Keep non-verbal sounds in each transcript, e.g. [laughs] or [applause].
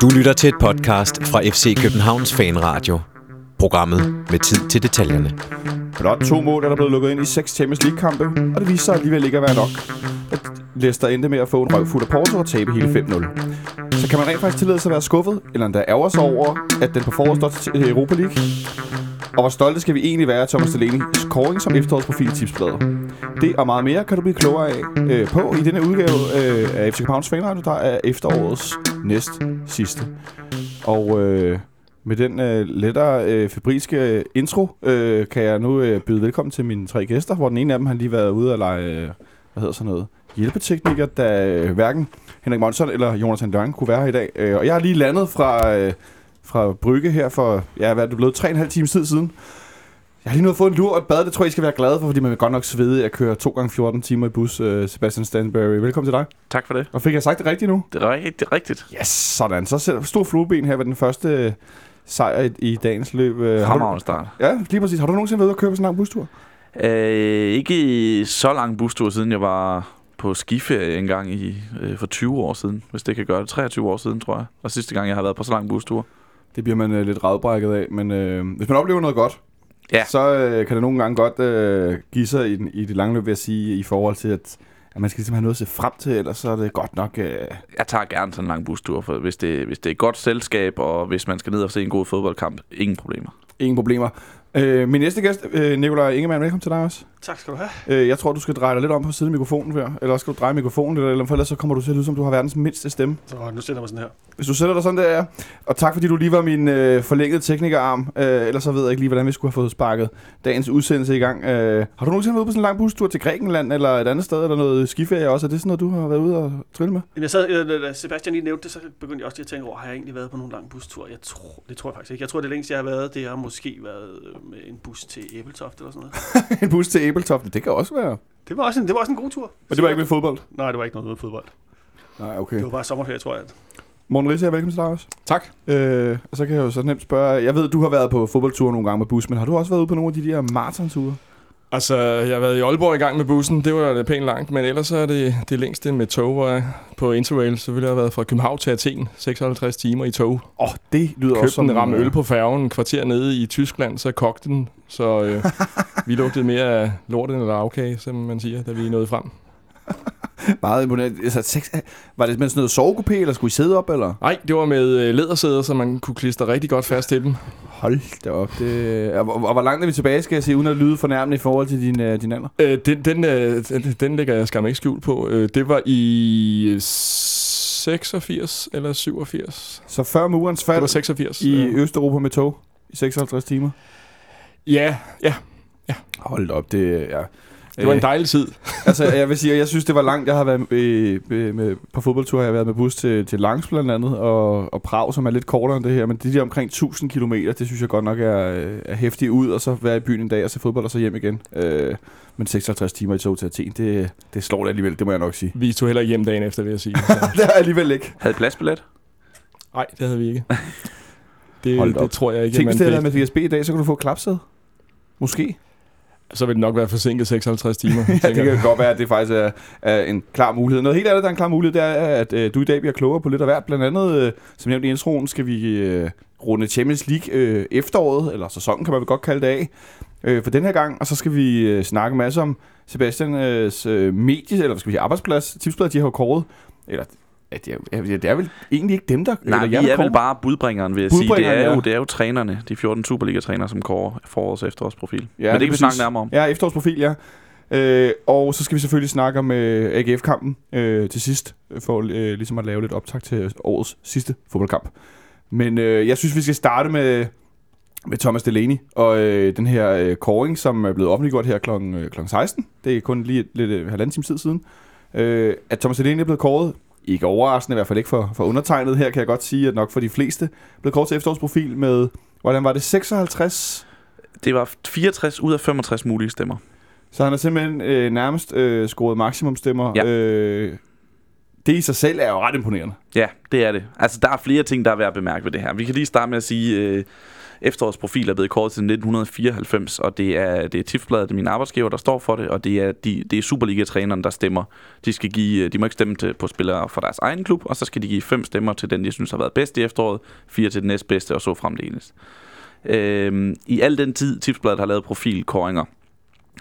Du lytter til et podcast fra FC Københavns Fanradio. Programmet med tid til detaljerne. Blot to mål er der blevet lukket ind i seks Champions League-kampe, og det viser sig alligevel ikke at være nok. At Leicester endte med at få en røvfuld af Porto og tabe hele 5-0. Så kan man rent faktisk tillade sig at være skuffet, eller endda ærger sig over, at den på foråret står til Europa League. Og hvor stolte skal vi egentlig være af Thomas Delaney's scoring som efterårets profil i tipsbladet. Det og meget mere kan du blive klogere af øh, på i denne udgave øh, af FC Københavns Fanradio, der er efterårets næst sidste. Og øh, med den øh, lettere øh, fabriske øh, intro øh, kan jeg nu øh, byde velkommen til mine tre gæster, hvor den ene af dem har lige været ude og lege, øh, hvad hedder sådan noget, hjælpetekniker, da øh, hverken Henrik Monson eller Jonas Døren kunne være her i dag. Øh, og jeg har lige landet fra, øh, fra Brygge her for, ja, hvad er det blevet, 3,5 times tid siden. Jeg har lige nu fået en lur og et bad, det tror jeg, I skal være glade for, fordi man vil godt nok svede at køre 2 gange 14 timer i bus. Øh, Sebastian Stanbury, velkommen til dig. Tak for det. Og fik jeg sagt det rigtigt nu? Det er rigtigt. Det er rigtigt. Yes, sådan. Så stor flueben her ved den første øh, sejr i, i dagens løb. Øh, Fremragende start. ja, lige præcis. Har du nogensinde været ude og køre på sådan en lang bustur? Øh, ikke så lang bustur, siden jeg var på skiferie en gang i, øh, for 20 år siden, hvis det kan gøre det. 23 år siden, tror jeg. Og sidste gang, jeg har været på så lang bustur. Det bliver man øh, lidt ravbrækket af, men øh, hvis man oplever noget godt, Ja. så øh, kan det nogle gange godt øh, give sig i, den- i det lange løb, vil jeg sige, i forhold til, at, at man skal ligesom have noget at se frem til, ellers så er det godt nok... Øh, Jeg tager gerne sådan en lang bustur, for hvis det, hvis det er godt selskab, og hvis man skal ned og se en god fodboldkamp, ingen problemer. ingen problemer. Øh, min næste gæst, øh, Nikolaj Ingemann, velkommen til dig også. Tak skal du have. Øh, jeg tror, du skal dreje dig lidt om på siden af mikrofonen her, eller skal du dreje mikrofonen lidt, eller for ellers så kommer du til at lyde, som du har verdens mindste stemme. Så nu sætter jeg mig sådan her. Hvis du sætter dig sådan der, ja. Og tak fordi du lige var min øh, forlængede teknikerarm. Øh, ellers så ved jeg ikke lige, hvordan vi skulle have fået sparket dagens udsendelse i gang. Øh, har du nogensinde været ude på sådan en lang bustur til Grækenland eller et andet sted, eller noget skiferie også? Er det sådan noget, du har været ude og trille med? Jamen, jeg sad, øh, da Sebastian lige nævnte det, så begyndte jeg også lige at tænke over, har jeg egentlig været på nogle lang bustur? Jeg tror, det tror jeg faktisk ikke. Jeg tror, det længste, jeg har været, det har måske været øh, med en bus til Æbeltoft eller sådan noget. [laughs] en bus til Æbeltoft, det kan også være. Det var også en, det var også en god tur. Og det var ikke med fodbold? Nej, det var ikke noget med fodbold. Nej, okay. Det var bare sommerferie, tror jeg. Morten Risse, velkommen til dig også. Tak. Øh, og så kan jeg jo så nemt spørge, jeg ved, du har været på fodboldture nogle gange med bus, men har du også været ude på nogle af de der maratonture? Altså, jeg har været i Aalborg i gang med bussen. Det var da pænt langt, men ellers er det det længste med tog, hvor jeg på Interrail. Jeg have været fra København til Athen. 56 timer i tog. Åh, oh, det lyder også Købte som... en ramme øl på færgen, en kvarter nede i Tyskland, så kogte den. Så øh, [laughs] vi lugtede mere af lort end af afkage, som man siger, da vi nåede frem. [laughs] Meget imponerende. Altså, sex, var det med sådan noget sovekupé, eller skulle I sidde op, eller? Nej, det var med øh, lædersæder, så man kunne klistre rigtig godt fast til dem. Hold da op. Det, og, og, og, hvor langt er vi tilbage, skal jeg sige, uden at lyde fornærmende i forhold til din, uh, din alder? Øh, den, den, øh, den, den lægger jeg skam ikke skjult på. Øh, det var i øh, 86 eller 87. Så før murens Det fald var 86. i øh. Østeuropa med tog i 56 timer? Ja, ja. Hold da op, det ja. Det var en Øh, dejlig tid. [laughs] altså, jeg vil sige, jeg synes, det var langt. Jeg har været med, med, med, på fodboldtur, har jeg været med bus til, til Langs blandt andet, og, og Prag, som er lidt kortere end det her, men de der omkring 1000 km, det synes jeg godt nok er, er hæftigt ud, og så være i byen en dag og se fodbold, og så hjem igen. Øh, men 56 timer i tog til Athen, det, det slår det alligevel, det må jeg nok sige. Vi tog heller hjem dagen efter, vil jeg sige. Så, [laughs] det er alligevel ikke. Havde pladsbillet? nej, det havde vi ikke. Det, [laughs] Hold da op. det tror jeg ikke, Tænk, hvis det havde været med DSB i dag, så kunne du få klapsæde. Måske. Så vil det nok være forsinket 56 timer. [laughs] ja, det kan godt være, at det faktisk er, er en klar mulighed. Noget helt andet, der er en klar mulighed, det er, at øh, du i dag bliver klogere på lidt af hvert. Blandt andet, øh, som nævnt i introen, skal vi øh, runde Champions League øh, efteråret, eller sæsonen kan man vel godt kalde det af, øh, for den her gang. Og så skal vi øh, snakke masse om Sebastians øh, medie, eller hvad skal vi sige, arbejdsplads, tipsblad, de har kåret, eller det, er, ja, det er vel egentlig ikke dem, der... Nej, eller vi er vel bare budbringeren, vil jeg sige. Det er, jo, det er jo trænerne, de 14 Superliga-trænere, som kårer forårs efterårsprofil. Ja, Men det lige kan vi snakke nærmere om. Ja, efterårsprofil, ja. Øh, og så skal vi selvfølgelig snakke om øh, AGF-kampen øh, til sidst, for øh, ligesom at lave lidt optag til årets sidste fodboldkamp. Men øh, jeg synes, vi skal starte med, med Thomas Delaney og øh, den her øh, kåring, som er blevet offentliggjort her kl. Øh, kl. 16. Det er kun lige lidt øh, halvanden time tid siden. Øh, at Thomas Delaney er blevet kåret, ikke overraskende, i hvert fald ikke for, for undertegnet her, kan jeg godt sige, at nok for de fleste, blevet kåret til efterårsprofil med, hvordan var det, 56 Det var 64 ud af 65 mulige stemmer. Så han har simpelthen øh, nærmest øh, scoret maksimumstemmer. Ja. Øh, Det i sig selv er jo ret imponerende. Ja, det er det. Altså, der er flere ting, der er værd at bemærke ved det her. Vi kan lige starte med at sige, øh, efterårsprofil er blevet kåret til 1994, og det er, det er Tifbladet, det er min arbejdsgiver, der står for det, og det er, de, det er Superliga-træneren, der stemmer. De, skal give, de må ikke stemme til, på spillere fra deres egen klub, og så skal de give fem stemmer til den, de synes har været bedst i efteråret, fire til den næstbedste, og så fremdeles. Øhm, I al den tid, Tipsbladet har lavet profilkåringer,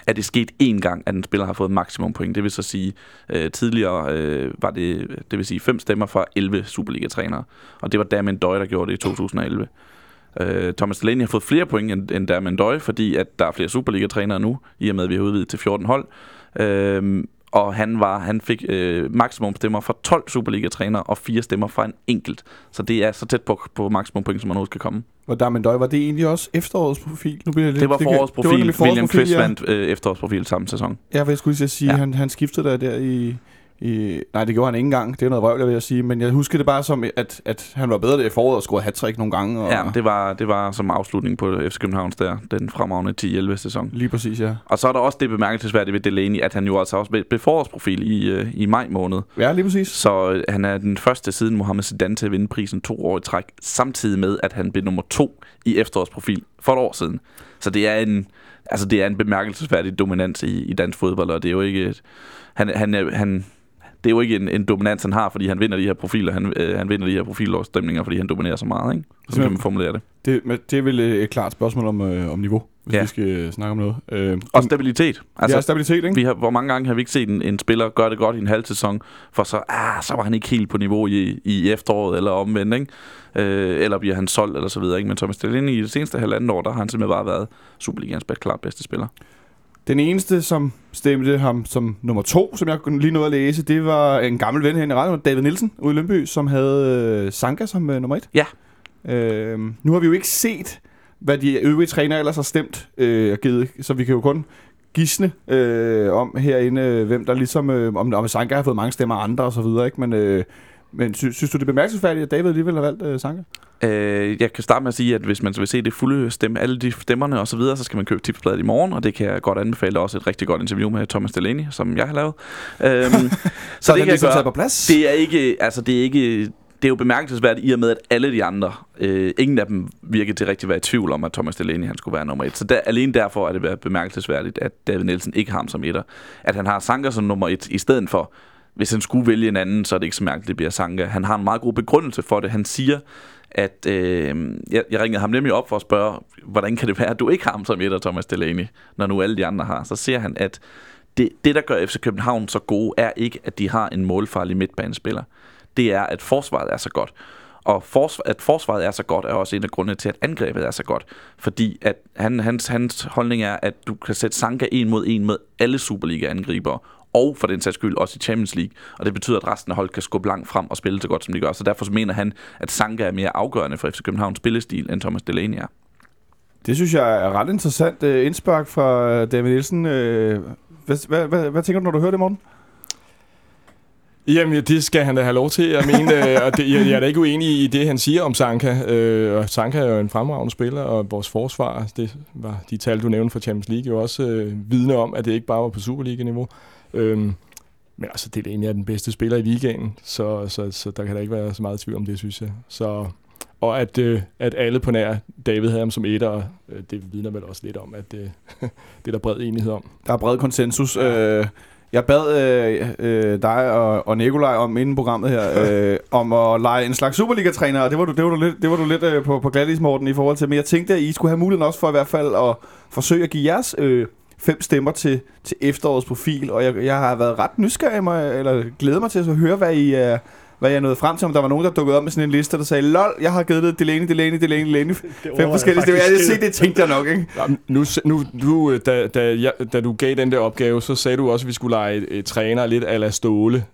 er det sket én gang, at en spiller har fået maksimum point. Det vil så sige, øh, tidligere øh, var det, det vil sige fem stemmer fra 11 Superliga-trænere. Og det var Damien Døj, der gjorde det i 2011. Øh, Thomas Delaney har fået flere point end, end Damien Døj, fordi at der er flere Superliga-trænere nu, i og med at vi har udvidet til 14 hold. Øh, og han var han fik øh, maksimum stemmer fra 12 Superliga-trænere og fire stemmer fra en enkelt. Så det er så tæt på, på maksimum point, som man overhovedet kan komme. Og Darmen Døj, var det egentlig også efterårets profil? Nu bliver jeg lidt, Det var forårets profil. forårets William Kvist ja. vandt øh, efterårsprofil samme sæson. Ja, for jeg skulle lige sige, ja. han, han skiftede der der i, i... Nej, det gjorde han ikke engang. Det er noget røvl, jeg vil jeg sige. Men jeg husker det bare som, at, at han var bedre der i foråret og scorede hat nogle gange. Og Ja, det var, det var som afslutning på FC Københavns der, den fremragende 10-11 sæson. Lige præcis, ja. Og så er der også det bemærkelsesværdige ved Delaney, at han jo altså også blev- forårsprofil i, øh, i maj måned. Ja, lige præcis. Så øh, han er den første siden Mohamed Zidane til at vinde prisen to år i træk, samtidig med, at han blev nummer to i efterårsprofil for et år siden. Så det er en, altså det er en bemærkelsesværdig dominans i, i dansk fodbold, og det er jo ikke... et- Han, han, han, det er jo ikke en, en dominans, han har, fordi han vinder de her profiler. Han, øh, han vinder de her profilårsstemninger, fordi han dominerer så meget, ikke? Så kan man formulere det. Det, men det er vel et klart spørgsmål om, øh, om niveau, hvis Ja. vi skal øh, snakke om noget. Øh, Og stabilitet. altså, Altså, ja, stabilitet, ikke? vi har, hvor mange gange har vi ikke set en, en spiller gøre det godt i en halv sæson, for så, ah, så var han ikke helt på niveau i, i efteråret, eller omvendt, ikke? Øh, eller bliver han solgt, eller så videre, ikke? Men Thomas Delaney i det seneste halvanden år, der har han simpelthen bare været Superligans klart bedste spiller. Den eneste, som stemte ham som nummer to, som jeg lige nåede at læse, det var en gammel ven herinde i radioen, David Nielsen ude i Lønby, som havde øh, Sanka som øh, nummer et. Ja. Øh, nu har vi jo ikke set, hvad de øvrige trænere ellers har stemt øh, og givet, så vi kan jo kun gisne øh, om herinde, øh, hvem der ligesom, øh, om, om Sanka har fået mange stemmer af andre og så videre, ikke? Men, øh, men sy- synes du, det er bemærkelsesværdigt, at David alligevel har valgt øh, Sanka? Øh, jeg kan starte med at sige, at hvis man vil se det fulde stemme, alle de stemmerne og så videre, så skal man købe tipsbladet i morgen, og det kan jeg godt anbefale. Der er også et rigtig godt interview med Thomas Delaney, som jeg har lavet. Øhm, [laughs] så, Så det kan jeg ligesom gøre. taget på plads? Det er ikke, altså det er ikke, det er jo bemærkelsesværdigt i og med, at alle de andre, øh, ingen af dem virkede til rigtig at være i tvivl om, at Thomas Delaney han skulle være nummer et. Så der, alene derfor er det bemærkelsesværdigt, at David Nielsen ikke har ham som etter. At han har Sanka som nummer et i stedet for, hvis han skulle vælge en anden, så er det ikke så mærkeligt, det bliver Sanka. Han har en meget god begrundelse for det. Han siger, at øh, jeg, jeg ringede ham nemlig op for at spørge, hvordan kan det være, at du ikke har ham som etter, Thomas Delaney, når nu alle de andre har. Så ser han, at det, det, der gør FC København så gode, er ikke, at de har en målfarlig midtbanespiller. Det er, at forsvaret er så godt. Og forsvar, at forsvaret er så godt, er også en af grundene til, at angrebet er så godt. Fordi at han, hans, hans holdning er, at du kan sætte Sanka en mod en med alle Superliga-angribere, og for den sags skyld også i Champions League. Og det betyder, at resten af holdet kan skubbe langt frem og spille så godt, som de gør. Så derfor mener han, at Sanka er mere afgørende for FC Københavns spillestil, end Thomas Delaney er. Det synes jeg er ret interessant øh, indspark fra øh, David Nielsen. Øh, hvad, hvad, hvad, hvad tænker du, når du hører det, Morten? Jamen, det skal han da have lov til. Jeg mener, [laughs] og det, jeg, jeg er da ikke uenig i det, han siger om Sanka. Øh, og Sanka er jo en fremragende spiller, og vores forsvar, det var de tal, du nævnte fra Champions League, jo også øh, vidne om, at det ikke bare var på Superliga-niveau. Øhm, men altså, det er egentlig er den bedste spiller i ligaen, så, så, så der kan der ikke være så meget tvivl om det, synes jeg. Så, og at, øh, at alle på nær David havde ham som etter, øh, det vidner vel også lidt om, at øh, [laughs] det er der bred enighed om. Der er bred konsensus. Øh, jeg bad øh, øh, dig og, og Nikolaj om inden programmet her, [laughs] øh, om at lege en slags Superliga-træner, og det var du, det var du lidt, det var du lidt øh, på, på Morten, i forhold til. Men jeg tænkte, at I skulle have muligheden også for i hvert fald at forsøge at give jeres øh, fem stemmer til, til efterårets profil, og jeg, jeg har været ret nysgerrig, mig, eller glæder mig til at så høre, hvad I er, hvad jeg nået frem til, om der var nogen, der dukkede op med sådan en liste, der sagde, lol, jeg har givet det Delaney, Delaney, Delaney, Delaney. Fem forskellige stemmer. Jeg se, det tænkte jeg nok, ikke? Nu, nu, nu da, da, jeg, da du gav den der opgave, så sagde du også, at vi skulle lege et, et træner lidt ala Ståle.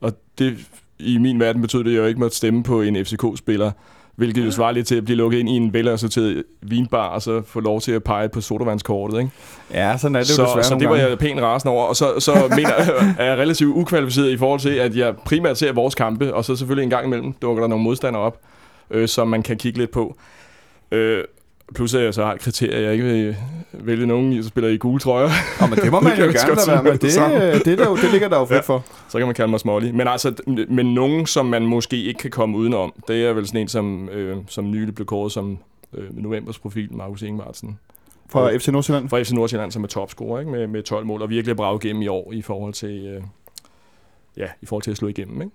Og det, i min verden betød det, at jeg jo ikke måtte stemme på en FCK-spiller. Hvilket jo svarer lidt til at blive lukket ind i en velassorteret vinbar, og så få lov til at pege på sodavandskortet, ikke? Ja, sådan er det jo så, desværre så det var gange. jeg pænt rasende over. Og så, så mener, [laughs] er jeg relativt ukvalificeret i forhold til, at jeg primært ser vores kampe, og så selvfølgelig en gang imellem dukker der nogle modstandere op, øh, som man kan kigge lidt på. Øh, Plus at jeg så har et kriterie, jeg ikke vil vælge nogen, der spiller i gule trøjer. Oh, men det må [laughs] man Det jo gerne lade være med. Det, øh, det, der, jo- det ligger der jo [laughs] fedt Ja. for. Så kan man kalde mig smålig. Men altså, men nogen, som man måske ikke kan komme udenom, det er vel sådan en, som, øh, som nylig blev kåret som øh, novembers profil, Markus Ingemartsen. Fra FC Nordsjælland. Fra FC Nordsjælland, som er topscorer ikke? Med, med 12 mål, og virkelig braget igennem i år i forhold til, øh, ja, i forhold til at slå igennem. Ikke?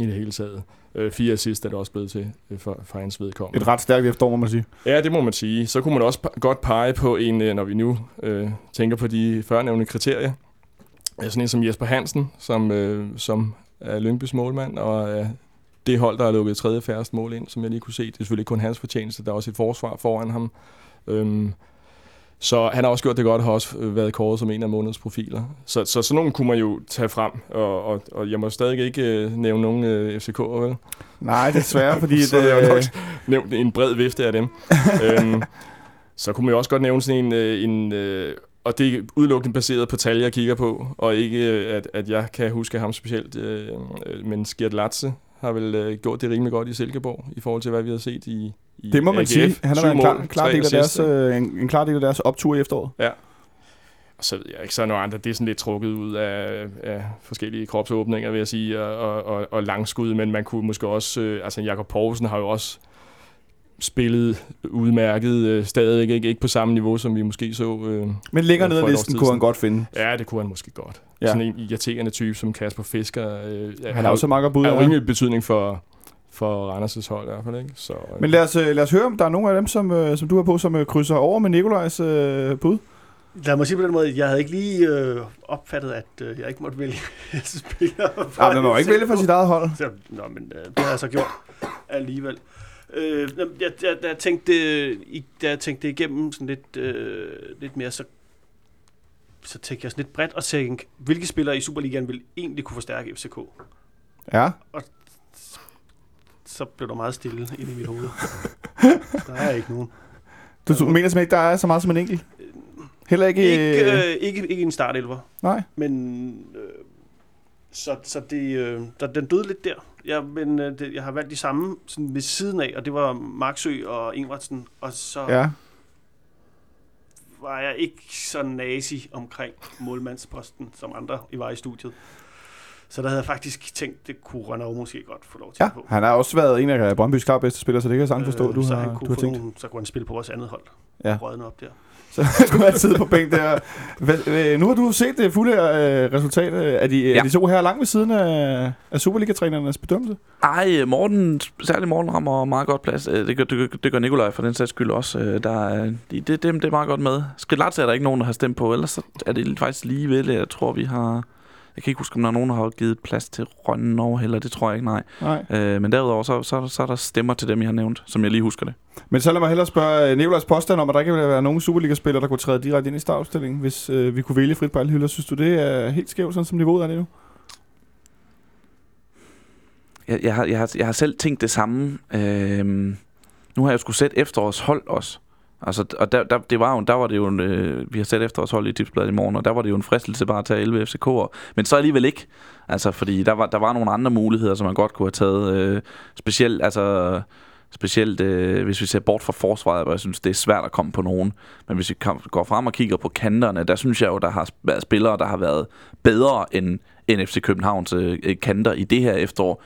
I det hele taget. Øh, fire assist er det også blevet til øh, for, for hans vedkommende. Et ret stærkt efterår, må man sige. Ja, det må man sige. Så kunne man også godt pege på en, øh, når vi nu øh, tænker på de førnævnte kriterier. Øh, Sådan en som Jesper Hansen, som, øh, som er Lyngbys målmand, og er det hold, der har lukket tredje færreste mål ind, som jeg lige kunne se. Det er selvfølgelig ikke kun hans fortjeneste, der er også et forsvar foran ham. Øhm, så han har også gjort det godt, har også øh, været kåret som en af månedens profiler. Så, så sådan nogen kunne man jo tage frem, og, og, og jeg må stadig ikke øh, nævne nogen øh, FCK'er, vel? Nej, desværre, [laughs] fordi så jeg det, jo nok nævnt en bred vifte af dem. [laughs] øhm, så kunne man jo også godt nævne sådan en, øh, en øh, og det er udelukkende baseret på tal, jeg kigger på, og ikke øh, at, at jeg kan huske ham specielt, øh, øh, men Skjert Latze har vel øh, gjort det rimelig godt i Silkeborg, i forhold til, hvad vi har set i det må man AGF. sige. Han har været en klar, klar del af deres, øh, en, en klar del af deres optur i efteråret. Og så ved jeg ikke, så er nogle andre, det er sådan lidt trukket ud af, af forskellige kropsåbninger, vil jeg sige, og, og, og, langskud, men man kunne måske også, øh, altså Jakob Poulsen har jo også spillet udmærket øh, stadig, ikke, ikke på samme niveau, som vi måske så. Øh, Men længere Ja, ned ad listen kunne han godt finde. ja, det kunne han måske godt. Ja. Ja. Sådan en irriterende type som Kasper Fisker. Øh, Han har også meget godt bud. er ja. rimelig betydning for, for Randers' hold i hvert fald, ikke? Så, øh, Men lad os, øh, lad os høre, om der er nogle af dem, som, øh, som du har på, som krydser over med Nikolajs øh, bud. Lad mig sige på den måde, jeg havde ikke lige øh, opfattet, at øh, jeg ikke måtte vælge spillere. fra Ja, man må jo ikke vælge for sit eget hold. Så, nå, men øh, det har jeg så gjort alligevel. Øh, jeg, jeg, da, jeg tænkte, i, da jeg tænkte det igennem sådan lidt, øh, lidt mere, så, så tænkte jeg sådan lidt bredt og tænkte, hvilke spillere i Superligaen vil egentlig kunne forstærke FCK? Ja. Så blev der meget stille inde i mit hoved. [laughs] der er ikke nogen. Du, du mener simpelthen ikke, der er så meget som en enkelt? Heller ikke... Ikke, øh, øh, ikke, ikke en startelver. Nej. Men øh, så, så det, øh, der, den døde lidt der. Ja, men øh, det, jeg har valgt de samme sådan ved siden af, og det var Marksø og Ingvartsen. Og så. Ja. var jeg ikke så nazi omkring målmandsposten, som andre i var i studiet. Så der havde jeg faktisk tænkt, det kunne Rønner måske godt få lov til Ja, at få. han har også været en af Brøndby's klart bedste spillere, så det kan jeg sagtens forstå, du Øh, så, har, han du kunne har tænkt. nogle, så kunne han spille på vores andet hold. Ja. Rødne op der. Så han skulle have siddet på bænk der. Hvad, øh, nu har du set det fulde øh, resultat. Øh, Er de, ja. Er de to her langt ved siden af, af Superliga-trænernes bedømmelse? Ej, Morten, særligt Morten rammer meget godt plads. Øh, Det gør, det, gør, det gør Nikolaj for den sags skyld også. Øh, Der er, det, det, det er meget godt med. Skridt er der ikke nogen, der har stemt på. Ellers så er det faktisk lige ved det. Jeg tror, vi har... Jeg kan ikke huske, om der er nogen, der har givet plads til Rønnen over heller. Det tror jeg ikke, nej. Nej. Øh, men derudover, så, så, så er der stemmer til dem, I har nævnt, som jeg lige husker det. Men så lad mig hellere spørge øh, Nikolajs påstand om, at der ikke vil være nogen Superliga-spillere, der kunne træde direkte ind i startopstillingen, hvis øh, vi kunne vælge frit på alle hylder. Synes du, det er helt skævt, sådan som niveauet er lige nu? Jeg, jeg, har, jeg, har, jeg har selv tænkt det samme. Øhm, nu har jeg skulle sætte efterårs hold også. Altså, og der, der, det var jo, der var det jo en, øh, vi har sat efterårshold i tipsbladet i morgen, og der var det jo en fristelse bare at tage 11 FCK'er. Men så alligevel ikke. Altså, fordi der var, der var nogle andre muligheder, som man godt kunne have taget. Øh, specielt, altså, specielt øh, hvis vi ser bort fra forsvaret, hvor jeg synes, det er svært at komme på nogen. Men hvis vi kom, går frem og kigger på kanterne, der synes jeg jo, der har været spillere, der har været bedre end, end FC Københavns øh, kanter i det her efterår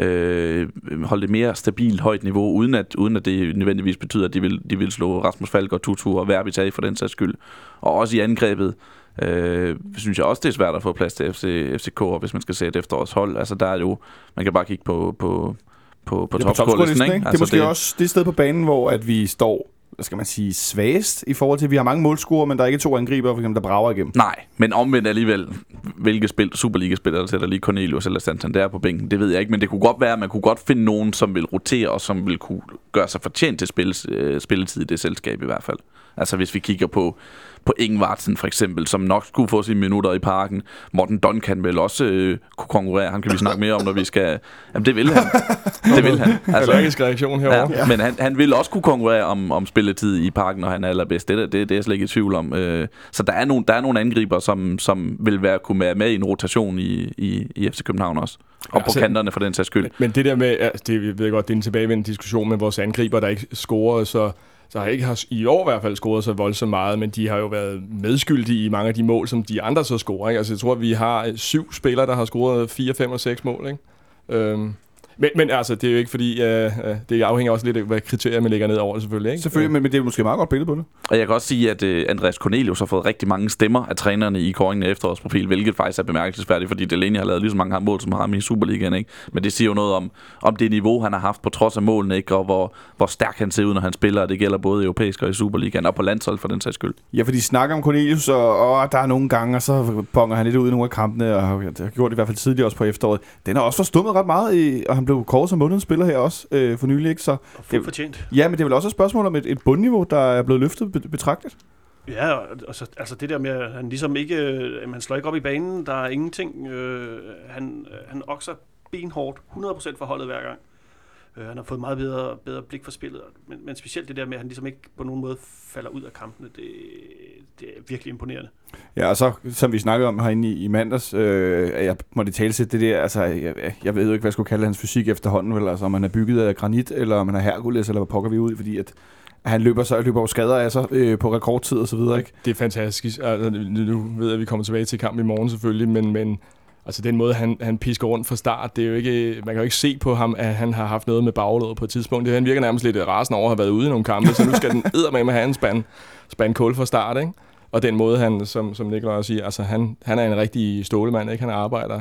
øh, holde det mere stabilt højt niveau, uden at, uden at det nødvendigvis betyder, at de vil, de vil slå Rasmus Falk og Tutu og Verbitag for den sags skyld. Og også i angrebet, øh, synes jeg også, det er svært at få plads til FC, FCK, hvis man skal se et efterårs hold. Altså der er jo, man kan bare kigge på, på, på, på Ja, topscorelisten, ikke? Det er Altså, måske det... også det sted på banen, hvor at vi står skal man sige, svagest i forhold til, at vi har mange målscorer, men der er ikke to angriber, for eksempel, der brager igennem. Nej, men omvendt alligevel, hvilke spil, Superliga-spillere, der sætter lige Cornelius eller Santander på bænken, det ved jeg ikke, men det kunne godt være, at man kunne godt finde nogen, som vil rotere, og som vil kunne gøre sig fortjent til spil, øh, spilletid i det selskab i hvert fald. Altså hvis vi kigger på, på Ingvartsen for eksempel, som nok skulle få sine minutter i parken. Morten Duncan vil også øh, kunne konkurrere. Han kan vi snakke mere om, når vi skal... Jamen det vil han. [laughs] Det vil han. Altså, allergisk reaktion herovre. Ja, men han, han vil også kunne konkurrere om, om spilletid i parken, når han er allerbedst. Det, det, det er jeg slet ikke i tvivl om. Øh, så der er nogle, der er nogle angriber, som, som vil være, kunne være med i en rotation i, i, i FC København også. Og Ja, på så- kanterne for den sags skyld. Men det der med, altså, det, jeg ved godt, det er en tilbagevendende diskussion med vores angriber, der ikke scorede, så så har ikke har i år i hvert fald scoret så voldsomt meget, men de har jo været medskyldige i mange af de mål, som de andre så scorer. Ikke? Altså, jeg tror, at vi har øh, syv spillere, der har scoret 4, 5 og 6 mål. Ikke? Øhm, men, men altså, det er jo ikke fordi, uh, det afhænger også lidt af, hvad kriterier man lægger ned over det selvfølgelig. Ikke? Selvfølgelig, men, men det er måske meget godt billede på det. Og jeg kan også sige, at uh, Andreas Cornelius har fået rigtig mange stemmer af trænerne i kåringen af efterårsprofil, hvilket faktisk er bemærkelsesværdigt, fordi Delaney har lavet lige så mange mål, som ham i Superligaen. Ikke? Men det siger jo noget om, om det niveau, han har haft på trods af målene, ikke? og hvor, hvor stærk han ser ud, når han spiller, og det gælder både europæisk og i Superligaen, og på landshold for den sags skyld. Ja, fordi de snakker om Cornelius, og, og der er nogle gange, og så bonger han lidt ud i nogle af kampene, og det har gjort det i hvert fald tidligere også på efteråret. Den har også forstummet ret meget, i, og han blev kåret som månedens spiller her også øh, for nylig, ikke? Så, fuldt fortjent. ja, men det er vel også et spørgsmål om et, et bundniveau, der er blevet løftet be- betragteligt. Ja, og, og så, altså det der med, at han ligesom ikke, øh, han slår ikke op i banen, der er ingenting, øh, han, øh, han okser benhårdt, 100% for holdet hver gang. Øh, han har fået meget bedre, bedre blik for spillet, men, men specielt det der med, at han ligesom ikke på nogen måde falder ud af kampene, det, det er virkelig imponerende. Ja, og så, som vi snakkede om herinde i, i mandags, øh, at jeg måtte tale til det der, altså, jeg, jeg ved jo ikke, hvad jeg skulle kalde hans fysik efterhånden, vel, altså, om han er bygget af granit, eller om han er Hercules, eller hvad pokker vi ud, fordi at han løber så løber jo skader af sig øh, på rekordtid og så videre, ikke? Det er fantastisk. Altså, nu nu ved jeg, at vi kommer tilbage til kampen i morgen selvfølgelig, men, men altså, den måde, han, han pisker rundt fra start, det er jo ikke, man kan jo ikke se på ham, at han har haft noget med baglådet på et tidspunkt. Det, han virker nærmest lidt rasende over at have været ude i nogle kampe, så nu skal den [laughs] med have en spand, spand kul fra start, ikke? Og den måde, han, som, som Nikolaj også siger, altså han, han er en rigtig stålemand, ikke? Han arbejder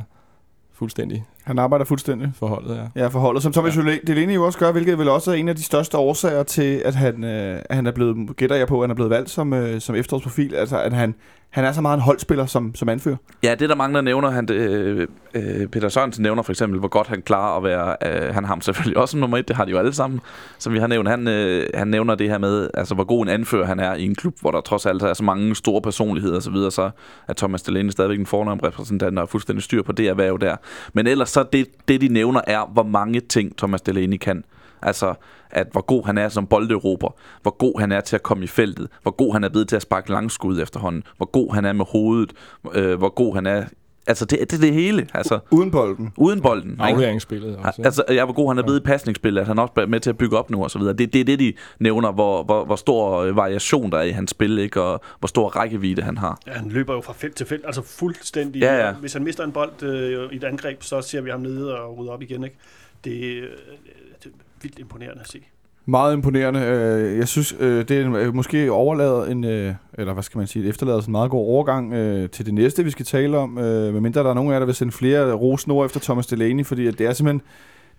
fuldstændig Han arbejder fuldstændig. for holdet, ja. Ja, forholdet, som Thomas ja. Delaney jo også gør, hvilket vel også er en af de største årsager til, at han, øh, at han er blevet, gætter jeg på, at han er blevet valgt som, øh, som efterårsprofil. Altså, at han, han er så meget en holdspiller som, som anfører. Ja, det er der mange, der nævner. Han, øh, øh, Peter Sørensen nævner for eksempel, hvor godt han klarer at være... Øh, han har ham selvfølgelig også som nummer et, det har de jo alle sammen, som vi har nævnt. Han, øh, han nævner det her med, altså hvor god en anfører han er i en klub, hvor der trods alt er så mange store personligheder osv., så, videre, så er Thomas Delaney stadigvæk en fornem repræsentant, der er fuldstændig styr på det erhverv der. Men ellers så det, det de nævner er, hvor mange ting Thomas Delaney kan. Altså, at hvor god han er som bolderober, hvor god han er til at komme i feltet, hvor god han er blevet til at sparke langskud efterhånden, hvor god han er med hovedet, øh, hvor god han er... Altså, det, det er det hele, altså, Uden bolden. uden bolden. ikke? Afleveringsspillet også. Altså, ja, hvor god han er blevet i pasningsspillet, at han også er med til at bygge op nu og så videre. Det, det er det, de nævner, hvor, hvor, hvor stor øh, variation der er i hans spil, ikke? og hvor stor rækkevidde han har. Ja, han løber jo fra felt til felt, altså fuldstændig. Ja, ja. Hvis han mister en bold øh, i et angreb, så ser vi ham nede og rydder op igen. Ikke? Det, øh, det er vildt imponerende at se. Meget imponerende. Øh, jeg synes, øh, det er øh, måske overladet en, eller hvad skal man sige, efterladet en meget god overgang til det næste, vi skal tale om. Medmindre der er nogen af jer, der vil sende flere rosende efter Thomas Delaney, fordi at det er simpelthen...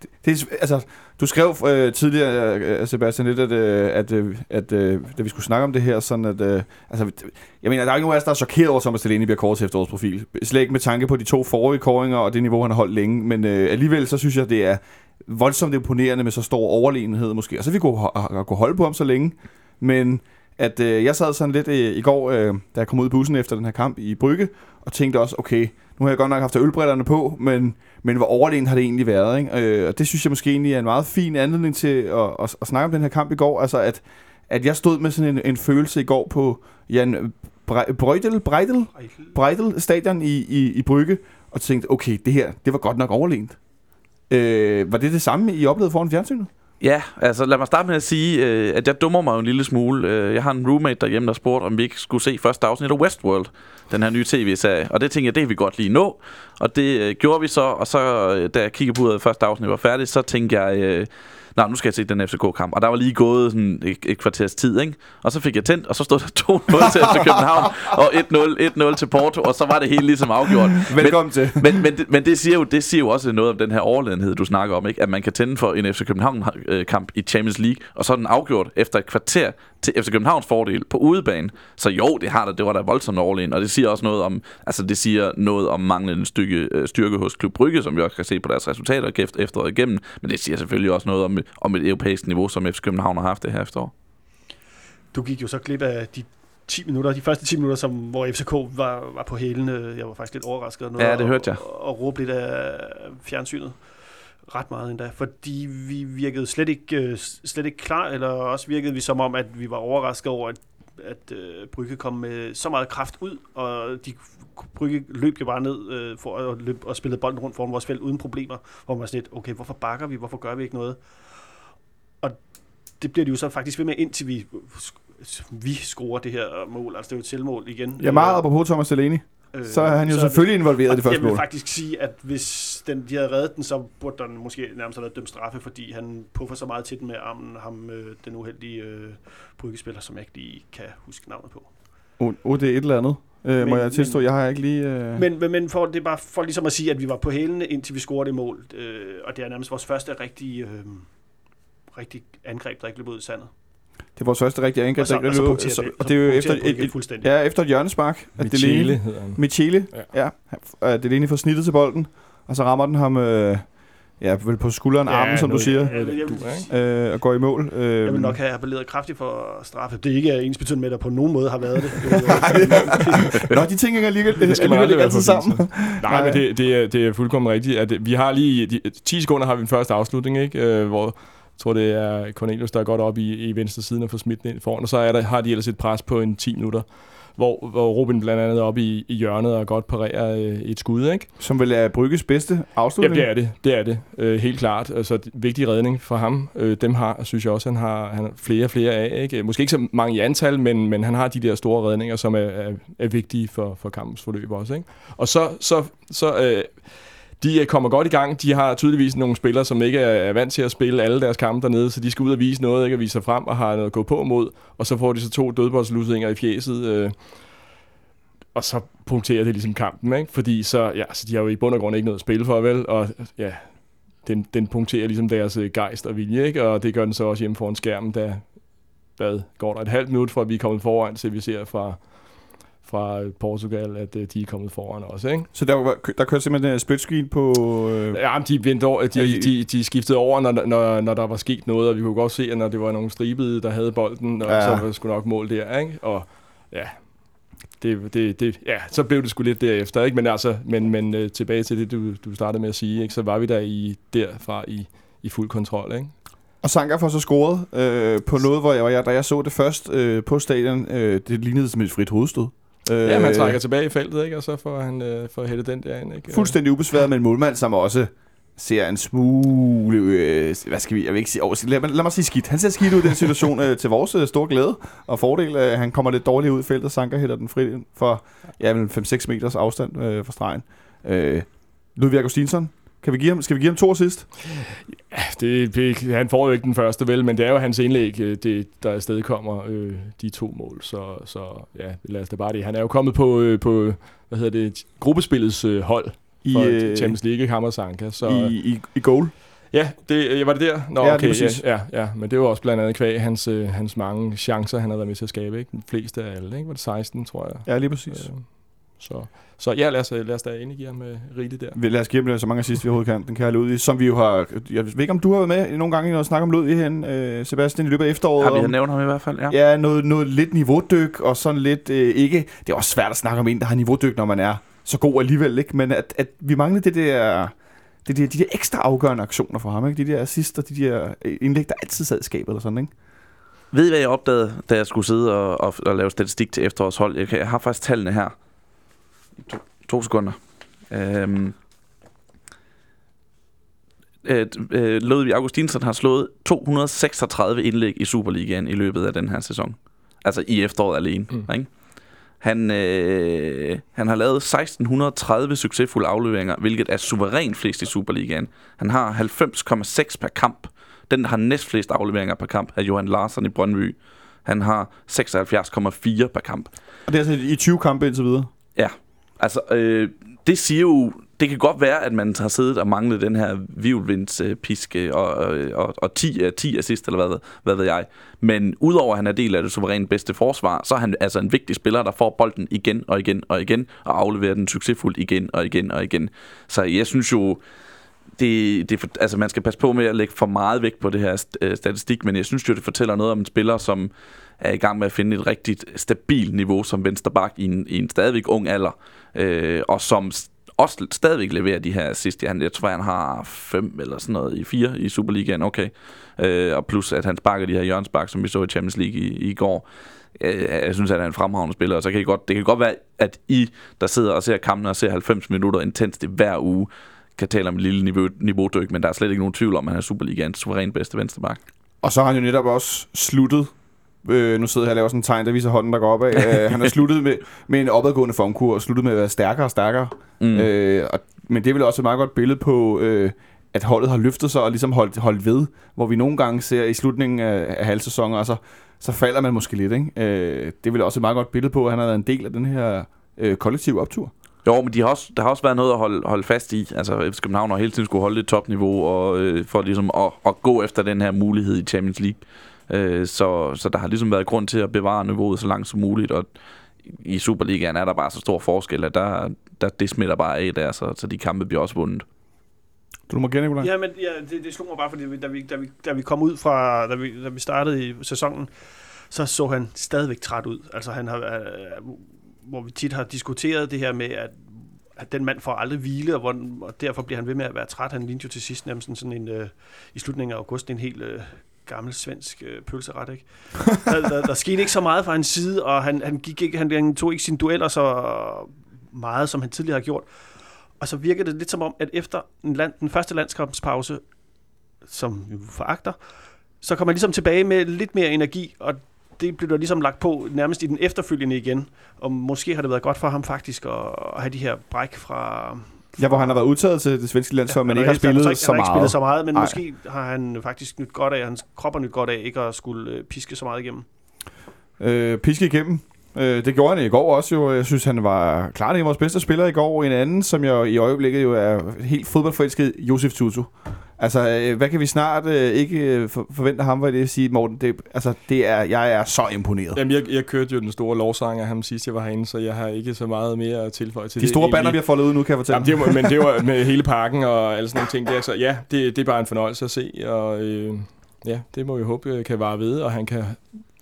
Det, det er, altså, du skrev øh, tidligere, øh, Sebastian, lidt, at, øh, at, øh, at øh, da vi skulle snakke om det her, sådan at... Øh, altså, jeg mener, der er ikke nogen af os, der er chokeret over, at Thomas Delaney bliver kåret til efterårsprofil. Slet ikke med tanke på de to forrige kåringer og det niveau, han har holdt længe. Men øh, alligevel, så synes jeg, det er voldsomt imponerende med så stor overlegenhed måske. Og så vi kunne, kunne holde på ham så længe. Men at øh, jeg sad sådan lidt øh, i går, øh, da jeg kom ud i bussen efter den her kamp i Brygge, og tænkte også, okay, nu har jeg godt nok haft ølbrillerne på, men, men hvor overlegen har det egentlig været? Ikke? Øh, og det synes jeg måske egentlig er en meget fin anledning til at, at, at snakke om den her kamp i går. Altså at, at jeg stod med sådan en, en følelse i går på Jan Bre- Breidel, Breidel, Breidel stadion i, i, i Brygge, og tænkte, okay, det her, det var godt nok overlegent. Øh, var det det samme, I oplevede foran fjernsynet? Ja, altså lad mig starte med at sige, øh, at jeg dummer mig jo en lille smule. Øh, jeg har en roommate derhjemme, der spurgte, om vi ikke skulle se første afsnit af Westworld, den her nye tv-serie. Og det tænkte jeg, det kan vi godt lige nå. Og det øh, gjorde vi så, og så øh, da jeg kiggede på, at første afsnit var færdigt, så tænkte jeg... Øh, Nå, nu skal jeg se den FCK-kamp. Og der var lige gået sådan et, et kvarters tid, ikke? Og så fik jeg tændt, og så stod der 2-0 [laughs] til FC København, og 1-0, 1-0 til Porto, og så var det hele ligesom afgjort. Velkommen til. Men, men, det, men det, siger jo, det siger jo også noget om den her overledenhed, du snakker om, ikke? At man kan tænde for en FC København-kamp i Champions League, og så er den afgjort efter et kvarter til FC Københavns fordel på udebane. Så jo, det har der, det var da voldsomt overlegen, og det siger også noget om, altså det siger noget om manglende stykke, øh, styrke hos Klub Brygge, som vi også kan se på deres resultater efter efteråret igennem, men det siger selvfølgelig også noget om, om et europæisk niveau, som FC København har haft det her efterår. Du gik jo så glip af de 10 minutter, de første 10 minutter, som, hvor FCK var, var på hælene. Jeg var faktisk lidt overrasket. og noget, Ja, det hørte jeg. Og, og råbte lidt af fjernsynet. Ret meget endda, fordi vi virkede slet ikke, øh, slet ikke klar, eller også virkede vi som om, at vi var overrasket over, at, at øh, Brygge kom med så meget kraft ud, og de Brygge løb jo bare ned øh, for at løb og spillede bolden rundt foran vores felt uden problemer, hvor man var sådan lidt, okay, hvorfor bakker vi, hvorfor gør vi ikke noget? Og det bliver de jo så faktisk ved med, indtil vi, vi scorer det her mål. Altså, det er jo et selvmål igen. Ja, meget på Thomas Delaney. Øh, Så er han jo så selvfølgelig involveret i det første Jeg vil mål. faktisk sige, at hvis den, de havde reddet den, så burde den måske nærmest have været dømt straffe, fordi han puffer så meget til den med armen, ham, øh, den uheldige øh, bryggespiller, som jeg ikke lige kan huske navnet på. Oh, oh, det er et eller andet. Øh, må Men- jeg tilstå, men- jeg har ikke lige... Øh... Men, men, men for, det er bare for ligesom at sige, at vi var på hælene, indtil vi scorede det mål. Øh, og det er nærmest vores første rigtige, øh, rigtig angreb, der ikke blev ud i sandet. Det er vores første rigtige angreb. Og så, der ikke og så blev- punkterer så- det- og det er jo efter et, et, fuldstændig. ja, efter et hjørnespark. At Michele Delaney, hedder han. Michele, Ja. ja. ja. Delaney får snittet til bolden, og så rammer den ham øh, ja, vel på skulderen, armen, som du siger, duer, ikke? øh, og går i mål. Øh, Jeg vil nok have appelleret kraftigt for straffe. Det er ikke ens betydende med, at der på nogen måde har været det. [laughs] Nå, de ting hænger alligevel, [laughs] Det skal man alligevel aldrig ikke være altid sammen. Nej, Nej. men det, det, er, det er fuldkommen rigtigt. At vi har lige... De, 10 sekunder har vi den første afslutning, ikke? Øh, hvor jeg tror, det er Cornelius, der er godt op i, i venstre siden og får smidt den ind foran. Og så er der, har de ellers et pres på en 10 minutter, hvor, hvor Robin blandt andet er oppe i, i hjørnet og godt parerer øh, et skud, ikke? Som vel er Brygges bedste Ja, afslutning. det er det. Det er det. Øh, helt klart. Altså, vigtig redning for ham. Øh, dem har, synes jeg også, han har, han har flere og flere af. Ikke? Måske ikke så mange i antal, men, men han har de der store redninger, som er, er, er vigtige for, for kampens forløb også. Ikke? Og så, så, så øh, de øh, kommer godt i gang. De har tydeligvis nogle spillere, som ikke er, vant til at spille alle deres kampe dernede, så de skal ud og vise noget, ikke? at vise sig frem og har noget at gå på mod. Og så får de så to dødboldslusinger i fjeset. Øh, og så punkterer det ligesom kampen, ikke? Fordi så, ja, så de har jo i bund og grund ikke noget at spille for, vel? Og ja, den, den punkterer ligesom deres øh, gejst og vilje, ikke? Og det gør den så også hjemme foran skærmen, da hvad, går der et halvt minut, fra at vi er kommet foran, til vi ser fra, fra Portugal, at øh, de er kommet foran også, ikke? Så der, var, der kørte simpelthen en split screen på... Øh, Ja, de, vendte over, de, de- de, de skiftede over, når, når, når der var sket noget, og vi kunne godt se, at når det var nogle stribede, der havde bolden, og Ja. så var det sgu nok mål der, ikke? Og ja, det, det, det, ja, så blev det sgu lidt derefter, ikke? Men altså, men, men øh, tilbage til det, du, du startede med at sige, ikke? Så var vi der i, derfra i, i fuld kontrol, ikke? Og Sanka får så scoret øh, på noget, hvor jeg, hvor jeg, da jeg så det først øh, på stadion, øh, det lignede som et frit hovedstød. Øh, Ja, man trækker tilbage i feltet, ikke? Og så får han øh, får hættet den der ind, ikke? Fuldstændig ubesværet med en målmand, som også ser en smule, øh, hvad skal vi, jeg vil ikke sige, oh, lad, mig- lad mig sige skidt. Han ser skidt ud i den situation øh, til vores øh, store glæde og fordel. Øh, han kommer lidt dårligt ud i feltet, Sanka hætter den fri for ja, vel 5-6 meters afstand øh, fra stregen. Øh, Ludvig Augustinsson, kan vi give ham, skal vi give ham to assist? Ja, det, han får jo ikke den første, vel, men det er jo hans indlæg, øh, det, der afsted kommer øh, de to mål. Så, så ja, lad os da bare det. Han er jo kommet på, øh, på hvad hedder det, gruppespillets øh, hold I, øh, øh, Champions League, Hammer Sanka. Så, I, i, i goal. Ja, det, var det der? Nå, Ja, okay, ja, ja, ja, men det var også blandt andet kvæg hans, øh, hans mange chancer, han har været med til at skabe. Ikke? Den fleste af alle, ikke? Var det 16, tror jeg. Ja, lige præcis. Øh, så, så ja, lad os, lad os da endelig give ham øh, rigeligt der. Vi- Lad os give ham så mange assist, vi overhovedet kan. Den kære Ludvig, som vi jo har... Jeg ved ikke, om du har været med nogle gange i noget snak om Ludvig hen, øh, Sebastian, i løbet af efteråret. Har vi har nævnt ham i hvert fald, ja. Ja, noget, noget lidt niveaudyk, og sådan lidt øh, ikke... Det er også svært at snakke om en, der har niveaudyk, når man er så god alligevel, ikke? Men at, at vi mangler det der... Det der, de der ekstra afgørende aktioner for ham, ikke? De der assister, de der øh, indlæg, der altid sad i skabet eller sådan, ikke? Ved I, hvad jeg opdagede, da jeg skulle sidde og, og, og lave statistik til efterårshold? Jeg har faktisk tallene her. To, to sekunder. Øhm, øh, øh, Ludvig Augustinsson har slået 236 indlæg i Superligaen i løbet af den her sæson. Altså i efteråret alene. Mm. Ikke? Han, øh, han har lavet 1630 succesfulde afleveringer, hvilket er suverænt flest i Superligaen. Han har 90,6 per kamp. Den, der har næstflest afleveringer per kamp, er Johan Larsen i Brøndby. Han har 76,4 per kamp. Og det er altså i 20 kampe indtil videre. Altså, øh, det siger jo... Det kan godt være, at man har siddet og manglet den her vivlvindspiske øh, øh, og, og, og, og 10, af 10 assist, eller hvad, hvad ved jeg. Men udover at han er del af det suverænt bedste forsvar, så er han altså en vigtig spiller, der får bolden igen og igen og igen, og afleverer den succesfuldt igen og igen og igen. Så jeg synes jo, det, det, for- altså man skal passe på med at lægge for meget vægt på det her st- øh, statistik, men jeg synes jo, det fortæller noget om en spiller, som er i gang med at finde et rigtigt stabilt niveau som vensterbak i en, i en stadigvæk ung alder, øh, og som også stadigvæk leverer de her assist. Han, jeg tror, han har fem eller sådan noget i fire i Superligaen, okay. Øh, og plus, at han sparker de her hjørnspark, som vi så i Champions League i, i går. Øh, jeg synes, at han er en fremragende spiller, og så kan det godt, det kan godt være, at I, der sidder og ser kampene og ser 90 minutter intenst i hver uge, kan tale om et lille niveau, niveaudyk, men der er slet ikke nogen tvivl om, at han er Superligaens suveræn bedste venstreback. Og så har han jo netop også sluttet Øh, nu sidder jeg og laver sådan en tegn, der viser hånden, der går opad. øh, han har sluttet med, med en opadgående formkur, og sluttet med at være stærkere og stærkere. Mm. Øh, og, men det er vel også et meget godt billede på, øh, at holdet har løftet sig og ligesom holdt, holdt ved. Hvor vi nogle gange ser i slutningen af, af halvsæsoner, og så, så falder man måske lidt. Ikke? Øh, det er vel også et meget godt billede på, at han har været en del af den her øh, kollektive optur. Jo, men de har også, der har også været noget at holde, holde fast i. Altså, FC København har hele tiden skulle holde et topniveau og, øh, for ligesom at, at gå efter den her mulighed i Champions League. Øh, så, så der har ligesom været grund til at bevare niveauet så langt som muligt, og i Superligaen er der bare så stor forskel, at der, der, det smitter bare af der, så, så de kampe bliver også vundet. Du må gerne, Ja, men ja, det, det slog mig bare, fordi da vi, da, vi, da vi kom ud fra, da vi, da vi startede i sæsonen, så så han stadigvæk træt ud. Altså han har, øh, hvor vi tit har diskuteret det her med, at, at den mand får aldrig hvile, og, hvor, og derfor bliver han ved med at være træt. Han lignede jo til sidst nærmest sådan en, øh, i slutningen af august en helt øh, gammel svensk øh, pølseret, ikke? [laughs] der, der, der, skete ikke så meget fra hans side, og han, han, gik ikke, han, han tog ikke sine dueller så meget, som han tidligere har gjort. Og så virker det lidt som om, at efter en land, den første landskampspause, som vi foragter, så kommer han ligesom tilbage med lidt mere energi, og det blev der ligesom lagt på nærmest i den efterfølgende igen. Og måske har det været godt for ham faktisk at, at have de her bræk fra, Ja, hvor han har været udtaget til det svenske land, ja, men ikke har spillet så, ikke, så meget. Han har ikke spillet så meget, men Ej. måske har han faktisk nyt godt af, hans krop har nyt godt af ikke at skulle øh, piske så meget igennem. Øh, piske igennem. Øh, det gjorde han i går også jo. Jeg synes, han var klart en af vores bedste spillere i går. En anden, som jeg i øjeblikket jo er helt fodboldforelsket, Josef Tutu. Altså, øh, hvad kan vi snart øh, ikke øh, forvente ham, hvad det vil sige, Morten? Det, altså, det er, jeg er så imponeret. Jamen, jeg, jeg kørte jo den store lovsang af ham sidst, jeg var herinde, så jeg har ikke så meget mere at tilføje til De det. store bander, vi har foldet ud nu, kan jeg fortælle. Jamen, det var, men det var med hele parken og alle sådan nogle ting. Det er, så, ja, det, det er bare en fornøjelse at se, og øh, ja, det må vi håbe kan vare ved, og han kan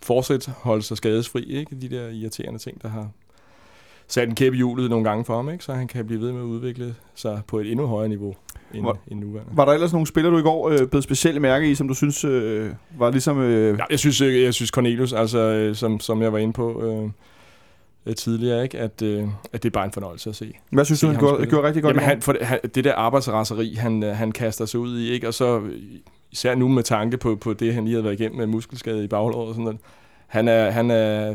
fortsat holde sig skadesfri, ikke? De der irriterende ting, der har sat en kæp i hjulet nogle gange for ham, ikke? så han kan blive ved med at udvikle sig på et endnu højere niveau end, var, end nuværende. Var der ellers nogle spillere, du i går øh, blev specielt mærke i, som du synes øh, var ligesom... Øh... Ja, jeg synes, jeg, jeg synes Cornelius, altså, øh, som, som jeg var inde på øh, øh, tidligere, ikke? At, øh, at det er bare en fornøjelse at se. Hvad synes du, han gjorde, gjorde rigtig godt? Jamen, han, for, han, det der arbejdsraseri, han, øh, han kaster sig ud i, ikke? og så især nu med tanke på, på det, han lige havde været igennem med muskelskade i baglåret og sådan noget. Han er, han er,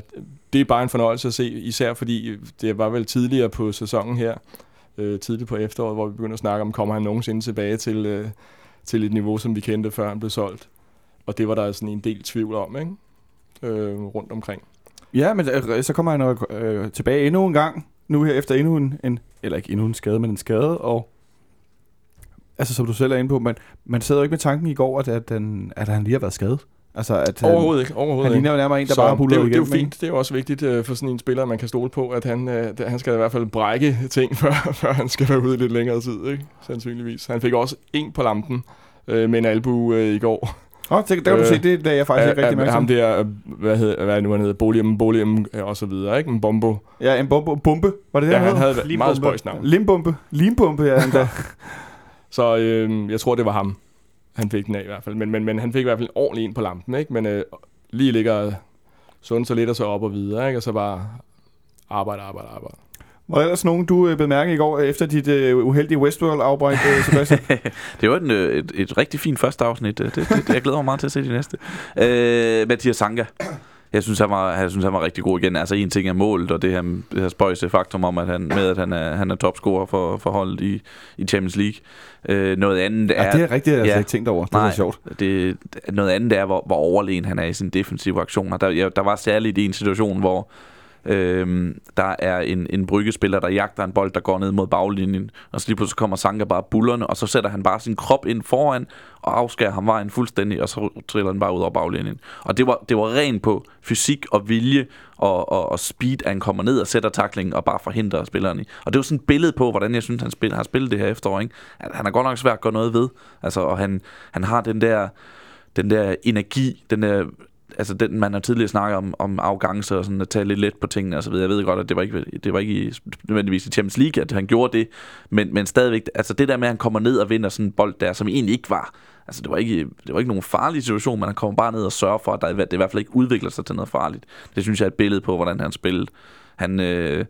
det er bare en fornøjelse at se, især fordi øh, det var vel tidligere på sæsonen her, øh, tidligt på efteråret, hvor vi begyndte at snakke om, kommer han nogensinde tilbage til, øh, til et niveau, som vi kendte, før han blev solgt. Og det var der sådan en del tvivl om, ikke? Øh, rundt omkring. Ja, men øh, så kommer han øh, øh, tilbage endnu en gang, nu her efter endnu en, en, eller ikke endnu en skade, men en skade, og altså som du selv er inde på, man, man sidder jo ikke med tanken i går, at, at, den, at han lige har været skadet. Altså, at han, overhovedet ikke. Overhovedet han ligner jo nærmere en, der så bare har det, det, det er jo fint. Det er jo også vigtigt uh, for sådan en spiller, at man kan stole på, at han, uh, han skal i hvert fald brække ting, [laughs] før, før han skal være ude i lidt længere tid, ikke? sandsynligvis. Han fik også en på lampen uh, med en albu uh, i går. Åh, oh, det, det kan du uh, se, det er jeg faktisk uh, ikke rigtig mærke Ham der, hvad, hedder, hvad er nu han hedder, Bolium, Bolium og så videre, ikke? En bombo. Ja, en bombo, bombe, var det det, ja, han havde et meget spøjs navn. Limbombe, limbombe, ja, endda. [laughs] så øh, jeg tror, det var ham han fik den af i hvert fald. Men, men, men han fik i hvert fald ordentligt ind på lampen, ikke? Men øh, lige ligger sundt så lidt og så op og videre, ikke? Og så bare arbejde, arbejde, arbejde. Var der ellers nogen, du øh, bemærkede i går efter dit uh, uheldige Westworld-afbræk, uh, Sebastian? [laughs] det var en, et, et rigtig fint første afsnit. Det, det, jeg glæder mig meget til at se de næste. Uh, Mathias Sanka. Jeg synes, han var, jeg synes, han var rigtig god igen. Altså, en ting er målet, og det her, det her spøjse faktum om, at han, med at han er, han er topscorer for, for holdet i, i Champions League. Øh, noget andet er... Ja, det er rigtigt, jeg ja, ikke tænkt over. Det nej, er sjovt. Det, noget andet er, hvor, hvor overlegen han er i sin defensive aktioner. Der, ja, der var særligt en situation, hvor Øhm, der er en, en bryggespiller, der jagter en bold, der går ned mod baglinjen, og så lige pludselig kommer Sanka bare bullerne, og så sætter han bare sin krop ind foran, og afskærer ham vejen fuldstændig, og så triller han bare ud over baglinjen. Og det var, det var rent på fysik og vilje, og, og, og speed, at han kommer ned og sætter taklingen, og bare forhindrer spilleren i. Og det var sådan et billede på, hvordan jeg synes, han spil, har spillet det her efterår. Ikke? Han har godt nok svært at gøre noget ved, altså, og han, han har den der den der energi, den der altså den, man har tidligere snakket om, om arrogance og sådan at tage lidt let på tingene og så videre. Jeg ved godt, at det var ikke, det var ikke i, nødvendigvis i Champions League, at han gjorde det, men, men stadigvæk, altså det der med, at han kommer ned og vinder sådan en bold der, som egentlig ikke var, altså det var ikke, det var ikke nogen farlig situation, men han kommer bare ned og sørger for, at der, det i hvert fald ikke udvikler sig til noget farligt. Det synes jeg er et billede på, hvordan han spillede. Han, øh,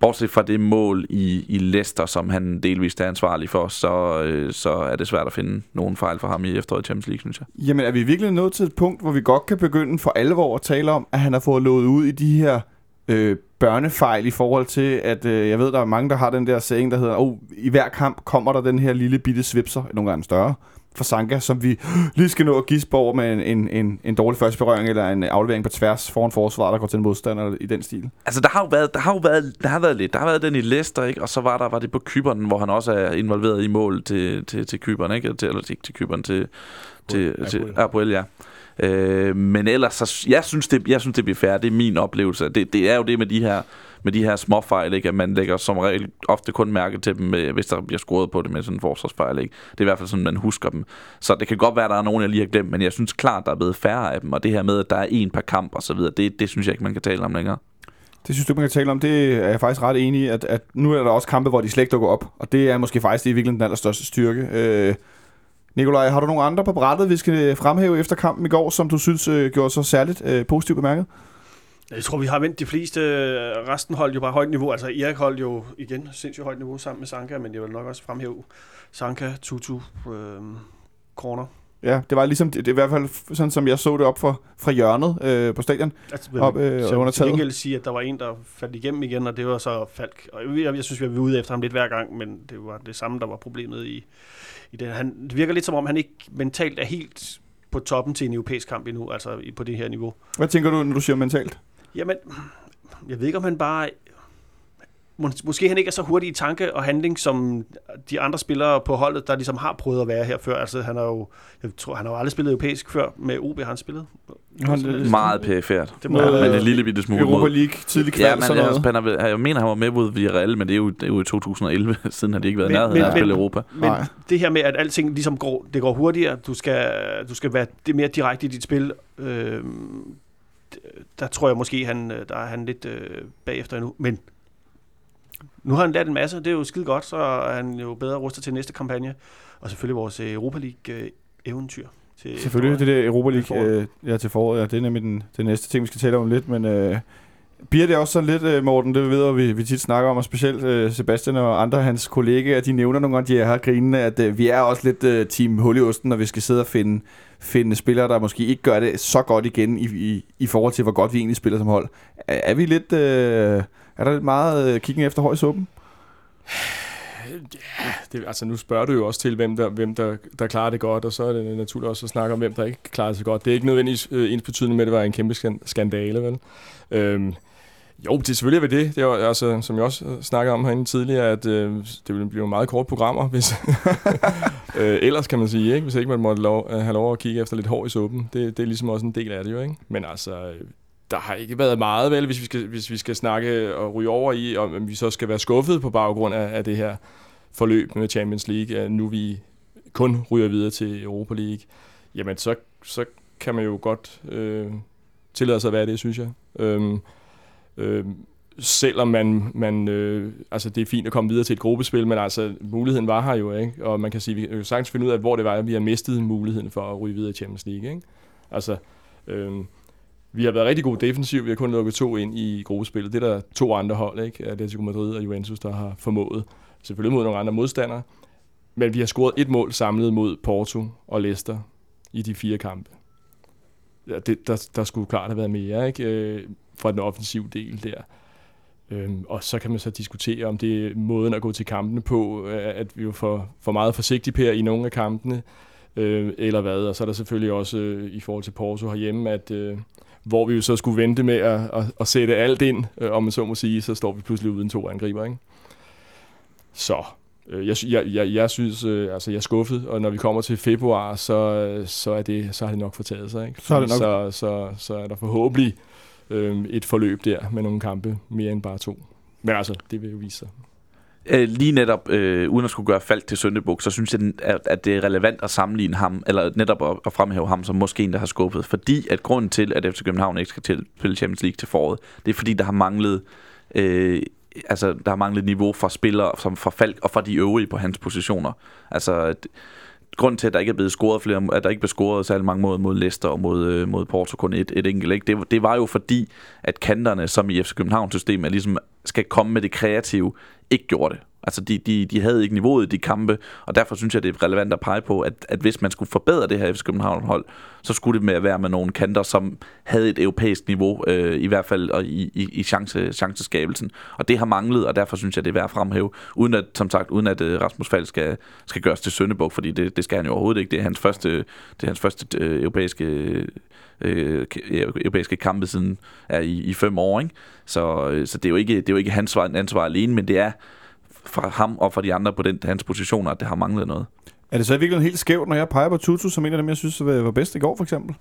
bortset fra det mål i, i Leicester, som han delvist er ansvarlig for, så, øh, så er det svært at finde nogen fejl for ham i efteråret Champions League, synes jeg. Jamen, er vi virkelig nået til et punkt, hvor vi godt kan begynde for alvor at tale om, at han har fået lovet ud i de her øh, børnefejl i forhold til, at øh, jeg ved, der er mange, der har den der saying, der hedder, oh, i hver kamp kommer der den her lille bitte svipser, nogle gange større, for Sanka, som vi lige skal nå at gispe over med en, en, en, en dårlig første berøring eller en aflevering på tværs foran forsvaret, der går til en modstander i den stil. Altså, der har jo været, der har jo været, der har været lidt. Der har været den i Leicester, ikke? Og så var der var det på Kyberen, hvor han også er involveret i mål til, til, til Kyberen, ikke? Til, eller ikke til Kyberen, til, til, til Abuel, ja. Øh, men ellers, så, jeg, synes, det, jeg synes, det bliver fair. Det er min oplevelse. Det, det er jo det med de her med de her små fejl, ikke? at man lægger som regel ofte kun mærke til dem, øh, hvis der bliver scoret på det med sådan en forsvarsfejl. Ikke? Det er i hvert fald sådan, man husker dem. Så det kan godt være, at der er nogen, jeg lige har glemt, men jeg synes klart, der er blevet færre af dem, og det her med, at der er en per kamp og så videre, det, det synes jeg ikke, man kan tale om længere. Det synes du man kan tale om. Det er jeg faktisk ret enig i, at, at nu er der også kampe, hvor de slet ikke dukker op. Og det er måske faktisk det i virkeligheden den allerstørste styrke. Øh, Nikolaj, har du nogle andre på brættet, vi skal fremhæve efter kampen i går, som du synes øh, gjorde så særligt øh, positivt bemærket? Jeg tror, vi har vendt de fleste. Resten holdt jo bare højt niveau. Altså Erik holdt jo igen sindssygt højt niveau sammen med Sanka, men jeg vil nok også fremhæve Sanka, Tutu, øh, Corner. Ja, det var ligesom, det, det i hvert fald sådan, som jeg så det op for, fra hjørnet øh, på stadion. Altså, op øh, så under taget. Jeg sige, at der var en, der faldt igennem igen, og det var så Falk. Og jeg, jeg synes, vi var ude efter ham lidt hver gang, men det var det samme, der var problemet i, i det. Han, det virker lidt som om, han ikke mentalt er helt på toppen til en europæisk kamp endnu, altså på det her niveau. Hvad tænker du, når du siger mentalt? Jamen, jeg ved ikke, om han bare... Mås- Måske han ikke er så hurtig i tanke og handling, som de andre spillere på holdet, der ligesom har prøvet at være her før. Altså, han har jo, jeg tror, han har jo aldrig spillet europæisk før. Med OB han spillet. Han, øh, Meget perifært. Det må Noget, Men en lille bitte smule Europa. League, tidlig kval, Ja, men sådan noget. jeg, han er, jeg mener, han var med mod Villarreal, men det er jo, det er jo i 2011, [laughs] siden har de ikke været Men- nærheden af at spille Europa. men Nej. det her med, at alting ligesom går, det går hurtigere, du skal, du skal være det mere direkte i dit spil, øh, der tror jeg måske, han, øh, der er han lidt øh, bagefter endnu. Men nu har han lært en masse, det er jo skide godt, så er han jo bedre rustet til næste kampagne. Og selvfølgelig vores øh, Europa League-eventyr. Til Selvfølgelig, det der Europa Til League øh, ja, til foråret. Ja, det er nemlig den, den næste ting, vi skal tale om lidt. Men øh, bliver det også sådan lidt, øh, Morten, det ved vi, vi tit snakker om, og specielt øh, Sebastian og andre hans kollegaer, de nævner nogle gange, de er her grinende, at øh, vi er også lidt øh, team hul i osten, når vi skal sidde og finde, finde spillere, der måske ikke gør det så godt igen i, i, i forhold til, hvor godt vi egentlig spiller som hold. Er, er vi lidt... Øh, er der lidt meget øh, kiggen efter høj suppen? Ja, det, altså nu spørger du jo også til, hvem der, hvem der, der klarer det godt, og så er det naturligt også at snakke om, hvem der ikke klarer det så godt. Det er ikke nødvendigvis øh, ens betydende med, at det var en kæmpe skandale, vel? Øhm, jo, det er selvfølgelig ved det. Det er altså, som jeg også øh, snakkede om herinde tidligere, at øh, det ville blive meget kort programmer, [laughs] hvis [laughs] øh, ellers kan man sige, ikke? hvis ikke man måtte lov, øh, have lov at kigge efter lidt hår i suppen. Det, det er ligesom også en del af det jo, ikke? Men altså, øh, der har ikke været meget, vel, hvis vi skal, hvis vi skal snakke og ryge over i, om vi så skal være skuffet på baggrund af, af det her forløb med Champions League, at nu vi kun ryger videre til Europa League, jamen så, så kan man jo godt øh, tillade sig at være det, synes jeg. Øhm, øhm, selvom man, man øh, altså det er fint at komme videre til et gruppespil, men altså muligheden var her jo, ikke? Og man kan sige, vi kan sagtens finde ud af, hvor det var, at vi har mistet muligheden for at ryge videre i Champions League, ikke? Altså, øhm, vi har været rigtig gode defensiv, vi har kun lukket to ind i gruppespillet. Det er der to andre hold, ikke? Atletico Madrid og Juventus, der har formået. Selvfølgelig mod nogle andre modstandere. Men vi har scoret et mål samlet mod Porto og Leicester i de fire kampe. Ja, det, der, der skulle klart have været mere, ikke? Øh, fra den offensive del der. Øhm, og så kan man så diskutere, om det er måden at gå til kampene på, øh, at vi jo for, for meget forsigtige her i nogle af kampene, øh, eller hvad. Og så er der selvfølgelig også øh, i forhold til Porto herhjemme, at øh, hvor vi jo så skulle vente med at, at, at sætte alt ind, øh, om man så må sige, så står vi pludselig uden to angriber, ikke? Så øh, jeg, jeg, jeg, jeg synes, øh, altså jeg er skuffet, og når vi kommer til februar, så, øh, så, er det, så har det nok fortaget sig, ikke? Så er det nok- Så, så, så er der forhåbentlig øh, et forløb der med nogle kampe mere end bare to. Men altså, det vil jo vise sig. Øh, lige netop, øh, uden at skulle gøre fald til Søndebuk, så synes jeg, den- at, at det er relevant at sammenligne ham, eller netop at, at fremhæve ham som måske en, der har skubbet. Fordi at grunden til, at FC København ikke skal til spille Champions League til foråret, det er fordi, der har manglet... Øh, altså, der har manglet niveau fra spillere som fra Falk og fra de øvrige på hans positioner. Altså, grund til, at der ikke er blevet scoret flere, at der ikke blev scoret særlig mange mål mod Leicester og mod, øh, mod Porto, kun et, et enkelt, ikke? Det, det var jo fordi, at kanterne, som i FC København-systemet, ligesom skal komme med det kreative, ikke gjorde det. Altså, de, de, de havde ikke niveauet i de kampe, og derfor synes jeg, det er relevant at pege på, at, at hvis man skulle forbedre det her FC København-hold, så skulle det med at være med nogle kanter, som havde et europæisk niveau, øh, i hvert fald og i, i, i chance, chanceskabelsen. Og det har manglet, og derfor synes jeg, det er værd at fremhæve, uden at, som sagt, uden at øh, Rasmus Fald skal, skal gøres til søndebog, fordi det, det skal han jo overhovedet ikke. Det er hans første, det er hans første øh, europæiske øh, øh europæiske kampe siden er i, i fem år, ikke? Så, øh, så det er jo ikke, det er jo ikke hans ansvar alene, men det er fra ham og fra de andre på den, hans positioner, at det har manglet noget. Er det så i virkeligheden helt skævt, når jeg peger på Tutu, som en af dem, jeg synes var bedst i går, for eksempel?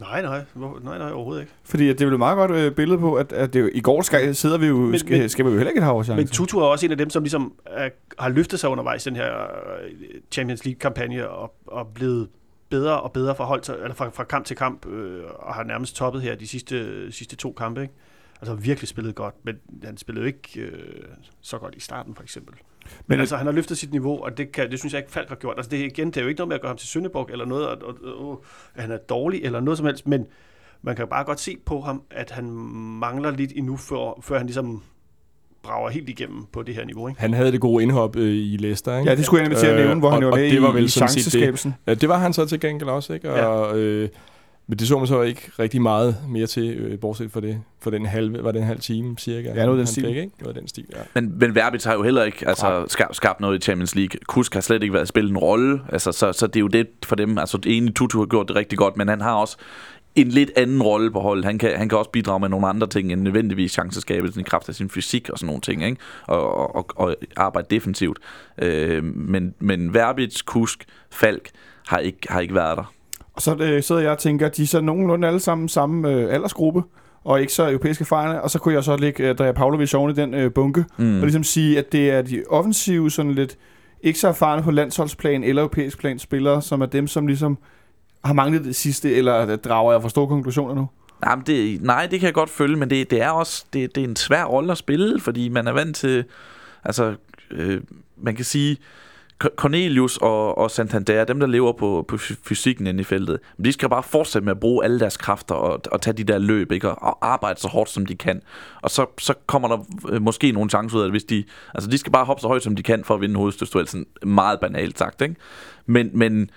Nej, nej, nej, nej, overhovedet ikke. Fordi at det er jo et meget godt øh, billede på, at, at det jo, i går skal, sidder vi jo, men, skal, men, skal vi jo heller ikke have chance. Men Tutu er også en af dem, som ligesom er, har løftet sig undervejs i den her øh, Champions League-kampagne og, og blevet bedre og bedre fra, hold til, eller fra, fra kamp til kamp, øh, og har nærmest toppet her de sidste, sidste to kampe. Ikke? Altså virkelig spillet godt, men han spillede jo ikke øh, så godt i starten for eksempel. Men, men altså, han har løftet sit niveau, og det, kan, det synes jeg ikke Falk har gjort. Altså, det, igen, det er jo ikke noget med at gøre ham til Sønderborg eller noget, og, og, og, at han er dårlig eller noget som helst, men man kan bare godt se på ham, at han mangler lidt endnu, før, før han ligesom brager helt igennem på det her niveau. Ikke? Han havde det gode indhop øh, i Leicester. Ikke? Ja, det skulle jeg nemlig til at nævne, hvor øh, han jo var med det var vel i chanceskabelsen. Det, ja, det var han så til gengæld også, ikke? Og, ja. øh, men det så man så ikke rigtig meget mere til, øh, bortset for det, for den halve, var den halv time cirka. Ja, noget den stil. Fik, ikke? Noget den stil, ja. Men, men Verbitz har jo heller ikke altså, skabt, skabt noget i Champions League. Kusk har slet ikke været spillet en rolle, altså, så, så det er jo det for dem. Altså, egentlig Tutu har gjort det rigtig godt, men han har også en lidt anden rolle på holdet. Han kan, han kan også bidrage med nogle andre ting end nødvendigvis chanceskabelsen i kraft af sin fysik og sådan nogle ting, ikke? Og, og, og arbejde defensivt. Øh, men, men Verbitz, Kusk, Falk har ikke, har ikke været der. Og så øh, sidder jeg og tænker, at de er så nogenlunde alle sammen samme øh, aldersgruppe, og ikke så europæiske erfarne, og så kunne jeg så lægge øh, Dreja Pavlovic oven i den øh, bunke, mm. og ligesom sige, at det er de offensive, sådan lidt ikke så erfarne på landsholdsplan eller europæisk plan spillere, som er dem, som ligesom har manglet det sidste, eller drager jeg for store konklusioner nu? Jamen det, nej, det kan jeg godt følge, men det, det er også det, det er en svær rolle at spille, fordi man er vant til, altså, øh, man kan sige, Cornelius og, og Santander, dem der lever på, på fysikken inde i feltet, de skal bare fortsætte med at bruge alle deres kræfter og, og tage de der løb, ikke? Og, og arbejde så hårdt som de kan. Og så, så kommer der øh, måske nogle chancer ud af det, hvis de, altså de skal bare hoppe så højt som de kan for at vinde hovedstødstuel, sådan meget banalt sagt, ikke? Men, men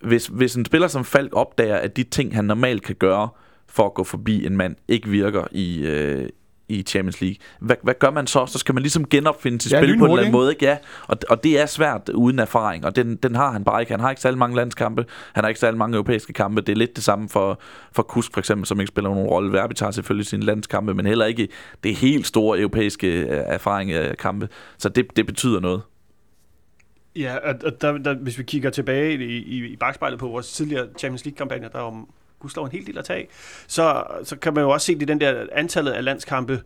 hvis, hvis en spiller som Falk opdager, at de ting, han normalt kan gøre for at gå forbi en mand, ikke virker i, øh, i Champions League. Hvad, hvad gør man så? Så skal man ligesom genopfinde sit ja, spil på en eller anden måde. Ikke? Ja, og, og det er svært uden erfaring, og den, den har han bare ikke. Han har ikke særlig mange landskampe, han har ikke særlig mange europæiske kampe. Det er lidt det samme for, for Kusk for eksempel, som ikke spiller nogen rolle. Verbi tager selvfølgelig sine landskampe, men heller ikke det helt store europæiske øh, erfaring af kampe. Så det, det betyder noget. Ja, og der, der, hvis vi kigger tilbage i, i, i bagspejlet på vores tidligere Champions League-kampagner, der om gudskelov en hel del at tage så, så kan man jo også se, at den der antallet af landskampe,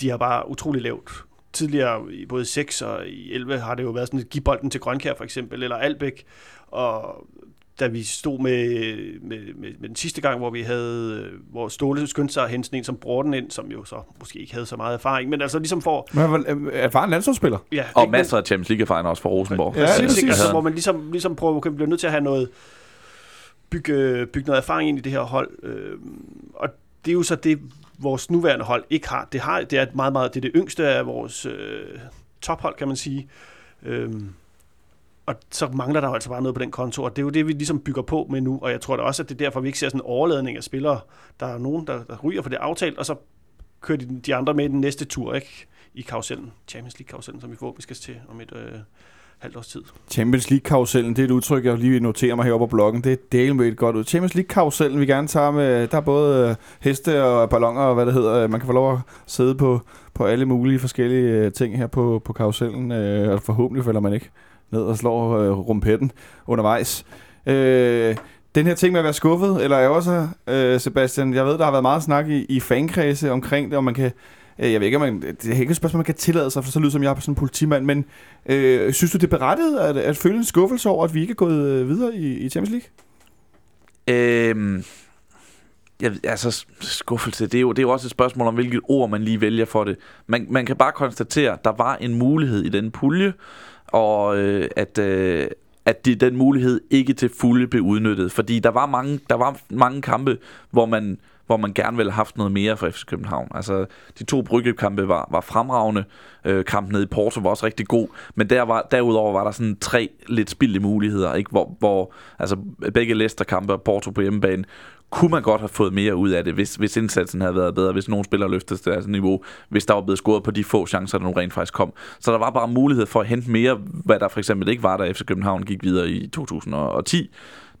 de er bare utrolig lavt. Tidligere, i både 6 og i 11, har det jo været sådan et give bolden til Grønkær for eksempel, eller Albæk, og da vi stod med, med, med, med den sidste gang, hvor vi havde, hvor Ståle skyndte sig at hente en som Bråden ind, som jo så måske ikke havde så meget erfaring, men altså ligesom for... Men erfaren landsholdsspiller. Ja, og masser af Champions League-erfaring også for Rosenborg. Ja, ja, præcis, præcis. hvor man ligesom, ligesom prøver, okay, bliver nødt til at have noget, bygge, bygge noget erfaring ind i det her hold. Øh, og det er jo så det, vores nuværende hold ikke har. Det, har, det er et meget, meget, det er det yngste af vores øh, tophold, kan man sige. Øh, og så mangler der jo altså bare noget på den konto, og det er jo det, vi ligesom bygger på med nu, og jeg tror da også, at det er derfor, vi ikke ser sådan en overladning af spillere. Der er nogen, der, der ryger for det aftalt, og så kører de, de andre med i den næste tur, ikke? I karusellen, Champions League-karusellen, som vi forhåbentlig skal til om et, øh, halvt års tid. Champions League-karusellen, det er et udtryk, jeg lige noterer mig heroppe på bloggen. Det er del med et godt ud. Champions League-karusellen, vi gerne tager med, der er både øh, heste og ballonger og hvad det hedder. Man kan få lov at sidde på, på alle mulige forskellige øh, ting her på, på karusellen, øh, og forhåbentlig falder man ikke ned og slår rumpetten undervejs. Øh, den her ting med at være skuffet, eller er også, øh, Sebastian, jeg ved, der har været meget snak i, i fankredse omkring det, og man kan Øh, jeg ved ikke, om man, det er ikke et spørgsmål, man kan tillade sig, for så lyder som jeg er sådan en politimand, men øh, synes du, det er berettiget at, at føle en skuffelse over, at vi ikke er gået øh, videre i, i Champions League? Øhm, jeg, altså skuffelse, det er, jo, det er jo også et spørgsmål om, hvilket ord man lige vælger for det. Man, man kan bare konstatere, at der var en mulighed i den pulje, og øh, at, øh, at det, den mulighed ikke til fulde blev udnyttet. Fordi der var mange, der var mange kampe, hvor man hvor man gerne ville have haft noget mere fra FC København. Altså, de to bryggekampe var, var fremragende. Øh, kampen nede i Porto var også rigtig god. Men der var, derudover var der sådan tre lidt spildte muligheder, ikke? Hvor, hvor altså, begge Leicester-kampe og Porto på hjemmebane kunne man godt have fået mere ud af det, hvis, hvis indsatsen havde været bedre, hvis nogen spillere løftede til deres niveau, hvis der var blevet scoret på de få chancer, der nu rent faktisk kom. Så der var bare mulighed for at hente mere, hvad der for eksempel ikke var, da FC København gik videre i 2010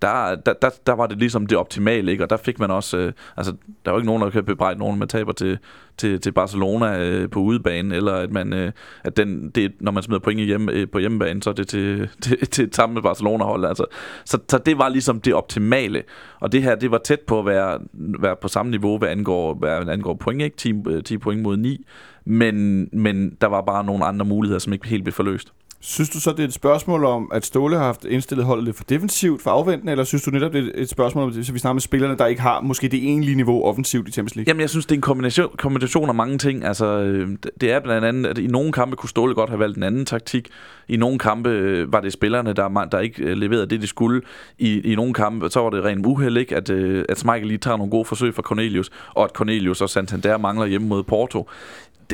der, der, der, der var det ligesom det optimale, ikke? og der fik man også, øh, altså der var ikke nogen, der kan bebrejde nogen, man taber til, til, til Barcelona øh, på udebane, eller at man, øh, at den, det, når man smider point hjem, øh, på hjemmebane, så er det til, [laughs] til, til et samme Barcelona-hold, altså. Så, så det var ligesom det optimale, og det her, det var tæt på at være, være på samme niveau, hvad angår, hvad angår point, ikke? 10, 10 øh, point mod 9, men, men der var bare nogle andre muligheder, som ikke helt blev forløst. Synes du så, det er et spørgsmål om, at Ståle har haft indstillet holdet lidt for defensivt, for afventende, eller synes du netop, det er et spørgsmål om, at vi snakker med spillerne, der ikke har måske det egentlige niveau offensivt i Champions League? Jamen, jeg synes, det er en kombination, kombination af mange ting. Altså, øh, det er blandt andet, at i nogle kampe kunne Ståle godt have valgt en anden taktik. I nogle kampe øh, var det spillerne, der, der ikke øh, leverede det, de skulle. I, i nogle kampe, så var det rent uheld, ikke? At, at Michael lige tager nogle gode forsøg fra Cornelius, og at Cornelius og Santander mangler hjemme mod Porto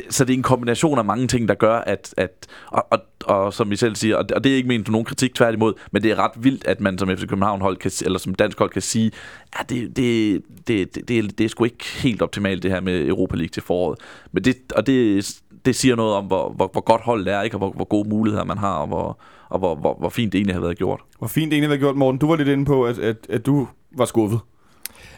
så det er en kombination af mange ting, der gør, at, at og, og, og som I selv siger, og det, og det er ikke ment nogen kritik tværtimod, men det er ret vildt, at man som FC København hold kan, eller som dansk hold kan sige, at det, det, det, det, det, det er sgu ikke helt optimalt det her med Europa League til foråret. Men det, og det, det siger noget om, hvor, hvor, hvor godt holdet er, ikke? og hvor, hvor gode muligheder man har, og hvor, og hvor, hvor, hvor fint det egentlig har været gjort. Hvor fint det egentlig har været gjort, Morten. Du var lidt inde på, at, at, at du var skuffet.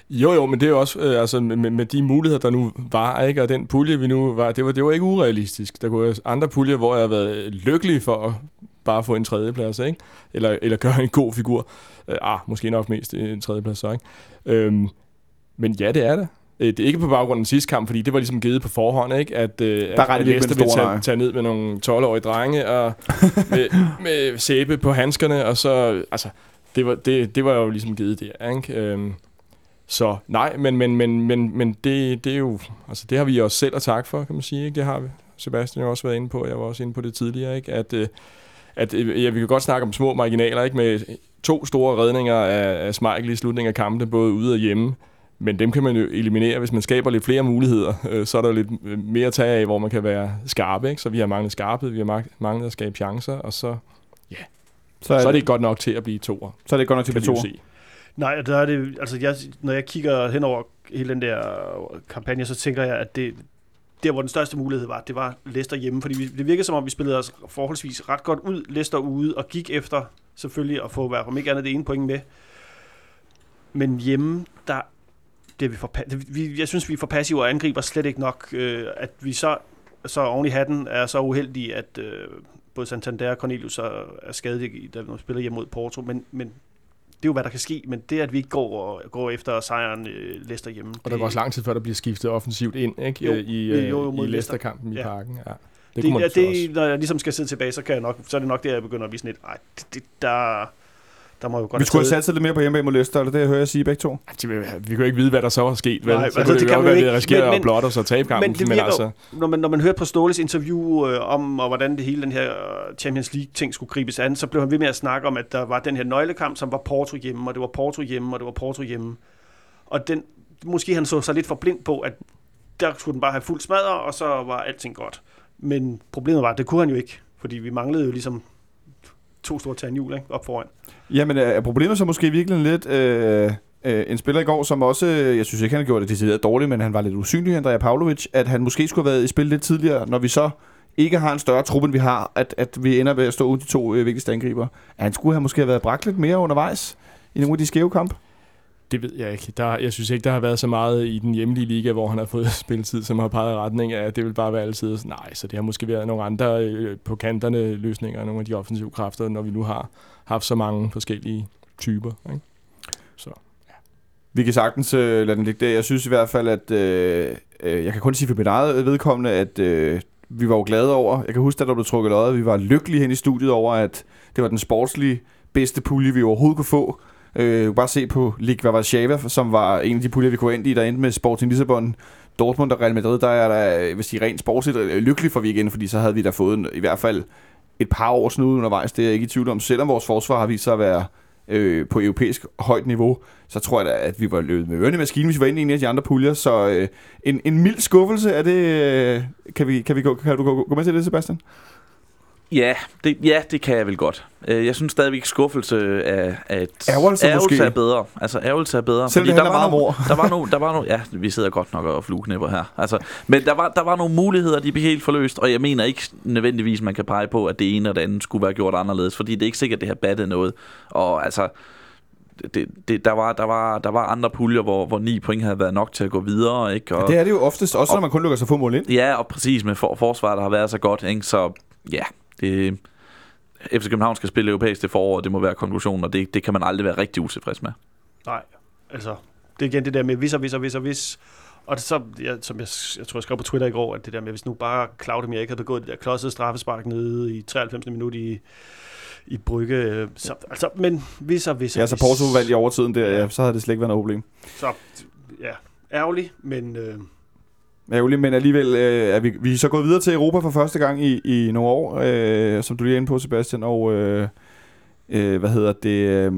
Jo, jo, men det er jo også øh, altså, med, med de muligheder, der nu var, ikke? og den pulje, vi nu var, det var, det var ikke urealistisk. Der kunne være andre puljer, hvor jeg har været lykkelig for at bare få en tredjeplads, ikke? Eller, eller gøre en god figur. Øh, ah, måske nok mest en tredjeplads så, ikke? Øhm, men ja, det er det. Øh, det er ikke på baggrund af den sidste kamp, fordi det var ligesom givet på forhånd, ikke? At, øh, der at, Leicester ville tage, tage ned med nogle 12-årige drenge og [laughs] med, med sæbe på handskerne, og så, altså, det var, det, det var jo ligesom givet der, ikke? Øhm, så nej, men, men, men, men, men det, det er jo, altså det har vi også selv at takke for, kan man sige, ikke? Det har vi. Sebastian har også været inde på, jeg var også inde på det tidligere, ikke? At, øh, at ja, vi kan godt snakke om små marginaler, ikke? Med to store redninger af, af Smeichel i slutningen af kampen, både ude og hjemme. Men dem kan man jo eliminere, hvis man skaber lidt flere muligheder. Øh, så er der lidt øh, mere at tage af, hvor man kan være skarpe. Ikke? Så vi har manglet skarphed, vi har manglet at skabe chancer, og så, ja, så er, så er det ikke godt nok til at blive toer. Så er det godt nok til at blive toer. Nej, der er det, altså jeg, når jeg kigger hen over hele den der øh, kampagne, så tænker jeg, at det, der hvor den største mulighed var, det var Leicester hjemme, fordi vi, det virkede som om, vi spillede os forholdsvis ret godt ud, Leicester ude, og gik efter selvfølgelig at få hvert om ikke andet det ene point med. Men hjemme, der det vi for, det, vi, jeg synes, vi er for passive og angriber slet ikke nok. Øh, at vi så, så oven i hatten er så uheldige, at øh, både Santander og Cornelius er, er skadet, da vi spiller hjemme mod Porto, men, men det er jo, hvad der kan ske, men det, at vi ikke går, og, går efter sejren øh, Leicester hjemme. Og der går også lang tid, før der bliver skiftet offensivt ind ikke? Jo, i, øh, jo, i Leicester-kampen ja. i parken. Ja. Det, det, det, det når jeg ligesom skal sidde tilbage, så, kan jeg nok, så er det nok der, jeg begynder at vise lidt, nej, det, det, der, der må jo godt vi skulle have sat sig lidt mere på hjemme mod Leicester, eller det jeg hører jeg sige begge to? Vi, vi kan jo ikke vide, hvad der så var sket. Vel? Nej, så altså, det, det kan jo ikke. risikere at blotte os og tabe kampen. Men, det men altså... når, man, når man hørte på Ståles interview øh, om, og hvordan det hele den her øh, Champions League-ting skulle gribes an, så blev han ved med at snakke om, at der var den her nøglekamp, som var Porto hjemme, og det var Porto hjemme, og det var Porto hjemme. Og den, måske han så sig lidt for blind på, at der skulle den bare have fuld smadre, og så var alting godt. Men problemet var, at det kunne han jo ikke, fordi vi manglede jo ligesom to store tandhjul ikke? op foran. Jamen, er problemet så måske virkelig lidt... Øh øh, en spiller i går, som også, øh, jeg synes ikke, han har gjort det decideret dårligt, men han var lidt usynlig, Andrea Pavlovic, at han måske skulle have været i spil lidt tidligere, når vi så ikke har en større truppe, end vi har, at, at vi ender ved at stå uden de to øh, vigtigste angriber. At han skulle have måske have været bragt lidt mere undervejs i nogle af de skæve kampe? Det ved jeg ikke. Der, jeg synes ikke, der har været så meget i den hjemlige liga, hvor han har fået [laughs] spilletid, som har peget i retning af, at det vil bare være altid. Nej, så det har måske været nogle andre øh, på kanterne løsninger, nogle af de offensive kræfter, når vi nu har haft så mange forskellige typer. Ikke? Så, ja. Vi kan sagtens øh, lade den ligge der. Jeg synes i hvert fald, at øh, øh, jeg kan kun sige for mit eget vedkommende, at øh, vi var jo glade over. Jeg kan huske, at der blev trukket løjet. Vi var lykkelige hen i studiet over, at det var den sportslige bedste pulje, vi overhovedet kunne få Øh, bare se på Ligue Warszawa, som var en af de puljer, vi kunne ind i, der endte med Sporting Lissabon, Dortmund og Real Madrid. Der er der, hvis de rent sportsligt, øh, lykkelig for vi fordi så havde vi da fået en, i hvert fald et par år snude undervejs, det er jeg ikke i tvivl om. Selvom vores forsvar har vist sig at være øh, på europæisk højt niveau, så tror jeg da, at vi var løbet med ørerne i maskinen, hvis vi var inde i en af de andre puljer. Så øh, en, en mild skuffelse, er det, øh, kan, vi, kan, vi gå, kan du gå, gå med til det, Sebastian? Ja, det, ja, det kan jeg vel godt. Øh, Jeg synes stadigvæk skuffelse af, et, Ærgrelse ærgelse måske? er bedre. Altså ærgelse er bedre. Selv det der var, ord. der var nogle, der var nogle, ja, vi sidder godt nok og flueknæpper her. Altså, men der var, der var nogle muligheder, de blev helt forløst, og jeg mener ikke nødvendigvis, man kan pege på, at det ene og det andet skulle være gjort anderledes, fordi det er ikke sikkert, at det har battet noget. Og altså, det, det, der, var, der, var, der var andre puljer, hvor, hvor ni point havde været nok til at gå videre. Ikke? Og, Det er det jo oftest, også når man kun lukker sig få mål ind. Ja, og præcis med for, forsvaret, der har været så godt. Ikke? Så ja, det, FC København skal spille europæisk det forår, og det må være konklusionen, og det, det kan man aldrig være rigtig utilfreds med. Nej, altså, det er igen det der med vis og vis og vis og vis. Og det så, ja, som jeg, jeg tror, jeg skrev på Twitter i går, at det der med, hvis nu bare Claudio ikke havde begået det der klodsede straffespark nede i 93. minut i, i Brygge. øh, Så, altså, men vis og vis og Ja, så. Porto vandt i overtiden der, ja, så havde det slet ikke været noget problem. Så, ja, ærgerligt, men øh, Ærgerligt, men alligevel øh, er vi, vi er så gået videre til Europa for første gang i, i nogle år, øh, som du lige er inde på, Sebastian, og øh, øh, hvad hedder det... Øh,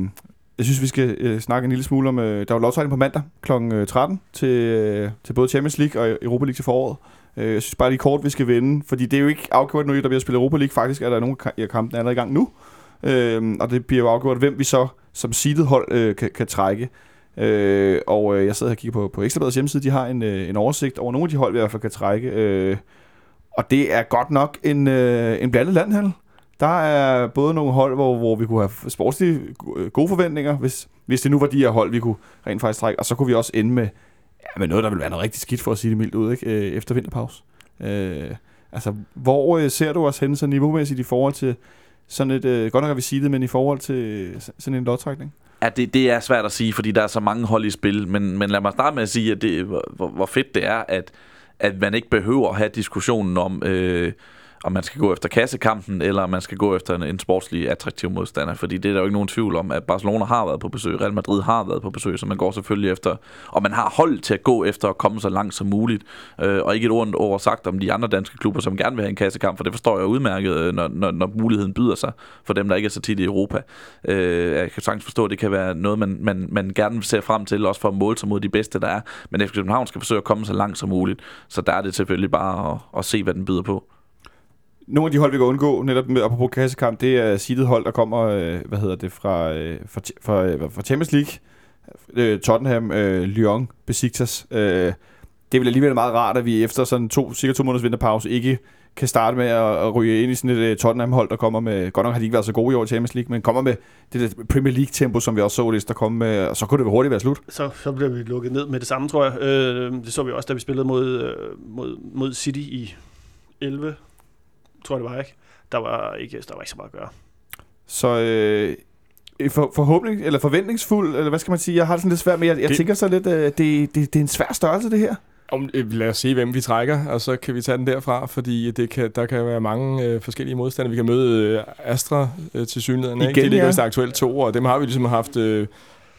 jeg synes, vi skal øh, snakke en lille smule om... Øh, der er jo lovtrækning på mandag kl. Øh, 13 til, øh, til både Champions League og Europa League til foråret. Øh, jeg synes bare lige kort, vi skal vinde, fordi det er jo ikke afgjort nu, der bliver spillet Europa League. Faktisk er der nogle af kampene allerede i gang nu. Øh, og det bliver jo afgjort, hvem vi så som seedet hold øh, kan, kan trække. Øh, og øh, jeg sad her og kiggede på, på Ekstrabladets hjemmeside. De har en, øh, en oversigt over nogle af de hold, vi i hvert fald kan trække. Øh, og det er godt nok en, øh, en blandet landhandel. Der er både nogle hold, hvor, hvor vi kunne have sportslige øh, gode forventninger, hvis, hvis det nu var de her hold, vi kunne rent faktisk trække. Og så kunne vi også ende med, ja, med noget, der vil være noget rigtig skidt, for at sige det mildt ud, ikke? Øh, efter vinterpause. Øh, altså, hvor øh, ser du os henne så niveaumæssigt i forhold til sådan et, øh, godt nok at vi sige det, men i forhold til øh, sådan en lodtrækning? Ja, det, det er svært at sige, fordi der er så mange hold i spil, men, men lad mig starte med at sige, at det, hvor, hvor fedt det er, at, at man ikke behøver at have diskussionen om, øh, om man skal gå efter kassekampen, eller om man skal gå efter en, en sportslig attraktiv modstander, fordi det er der jo ikke nogen tvivl om, at Barcelona har været på besøg, Real Madrid har været på besøg, så man går selvfølgelig efter, og man har hold til at gå efter at komme så langt som muligt, øh, og ikke et ord over sagt om de andre danske klubber, som gerne vil have en kassekamp, for det forstår jeg udmærket, øh, når, når, når muligheden byder sig for dem, der ikke er så tit i Europa. Øh, jeg kan sagtens forstå, at det kan være noget, man, man, man gerne ser frem til, også for at måle sig mod de bedste, der er, men FC København skal forsøge at komme så langt som muligt, så der er det selvfølgelig bare at, at se, hvad den byder på. Nogle af de hold, vi kan undgå, netop med, apropos kassekamp, det er seedet hold, der kommer, øh, hvad hedder det, fra, øh, fra, fra, øh, fra Champions League. Øh, Tottenham, øh, Lyon, Besiktas. Øh, det vil alligevel meget rart, at vi efter sådan to, cirka to måneders vinterpause ikke kan starte med at, at ryge ind i sådan et uh, Tottenham-hold, der kommer med, godt nok har de ikke været så gode i år i Champions League, men kommer med det der Premier League-tempo, som vi også så det, der komme med, og så kunne det hurtigt være slut. så, så bliver vi lukket ned med det samme, tror jeg. Øh, det så vi også, da vi spillede mod, øh, mod, mod City i 11, tror jeg det var, ikke? Der var ikke, der var ikke så meget at gøre. Så øh, for, forhåbning, eller forventningsfuld, eller hvad skal man sige, jeg har det sådan lidt svært med, jeg, jeg Det- tænker så lidt, øh, det, det, det er en svær størrelse, det her. Om, øh, lad os se, hvem vi trækker, og så kan vi tage den derfra, fordi det kan, der kan være mange øh, forskellige modstandere. Vi kan møde øh, Astra øh, til synligheden. Ikke? Igen, Det ligger ja. aktuelt to, og dem har vi ligesom haft øh,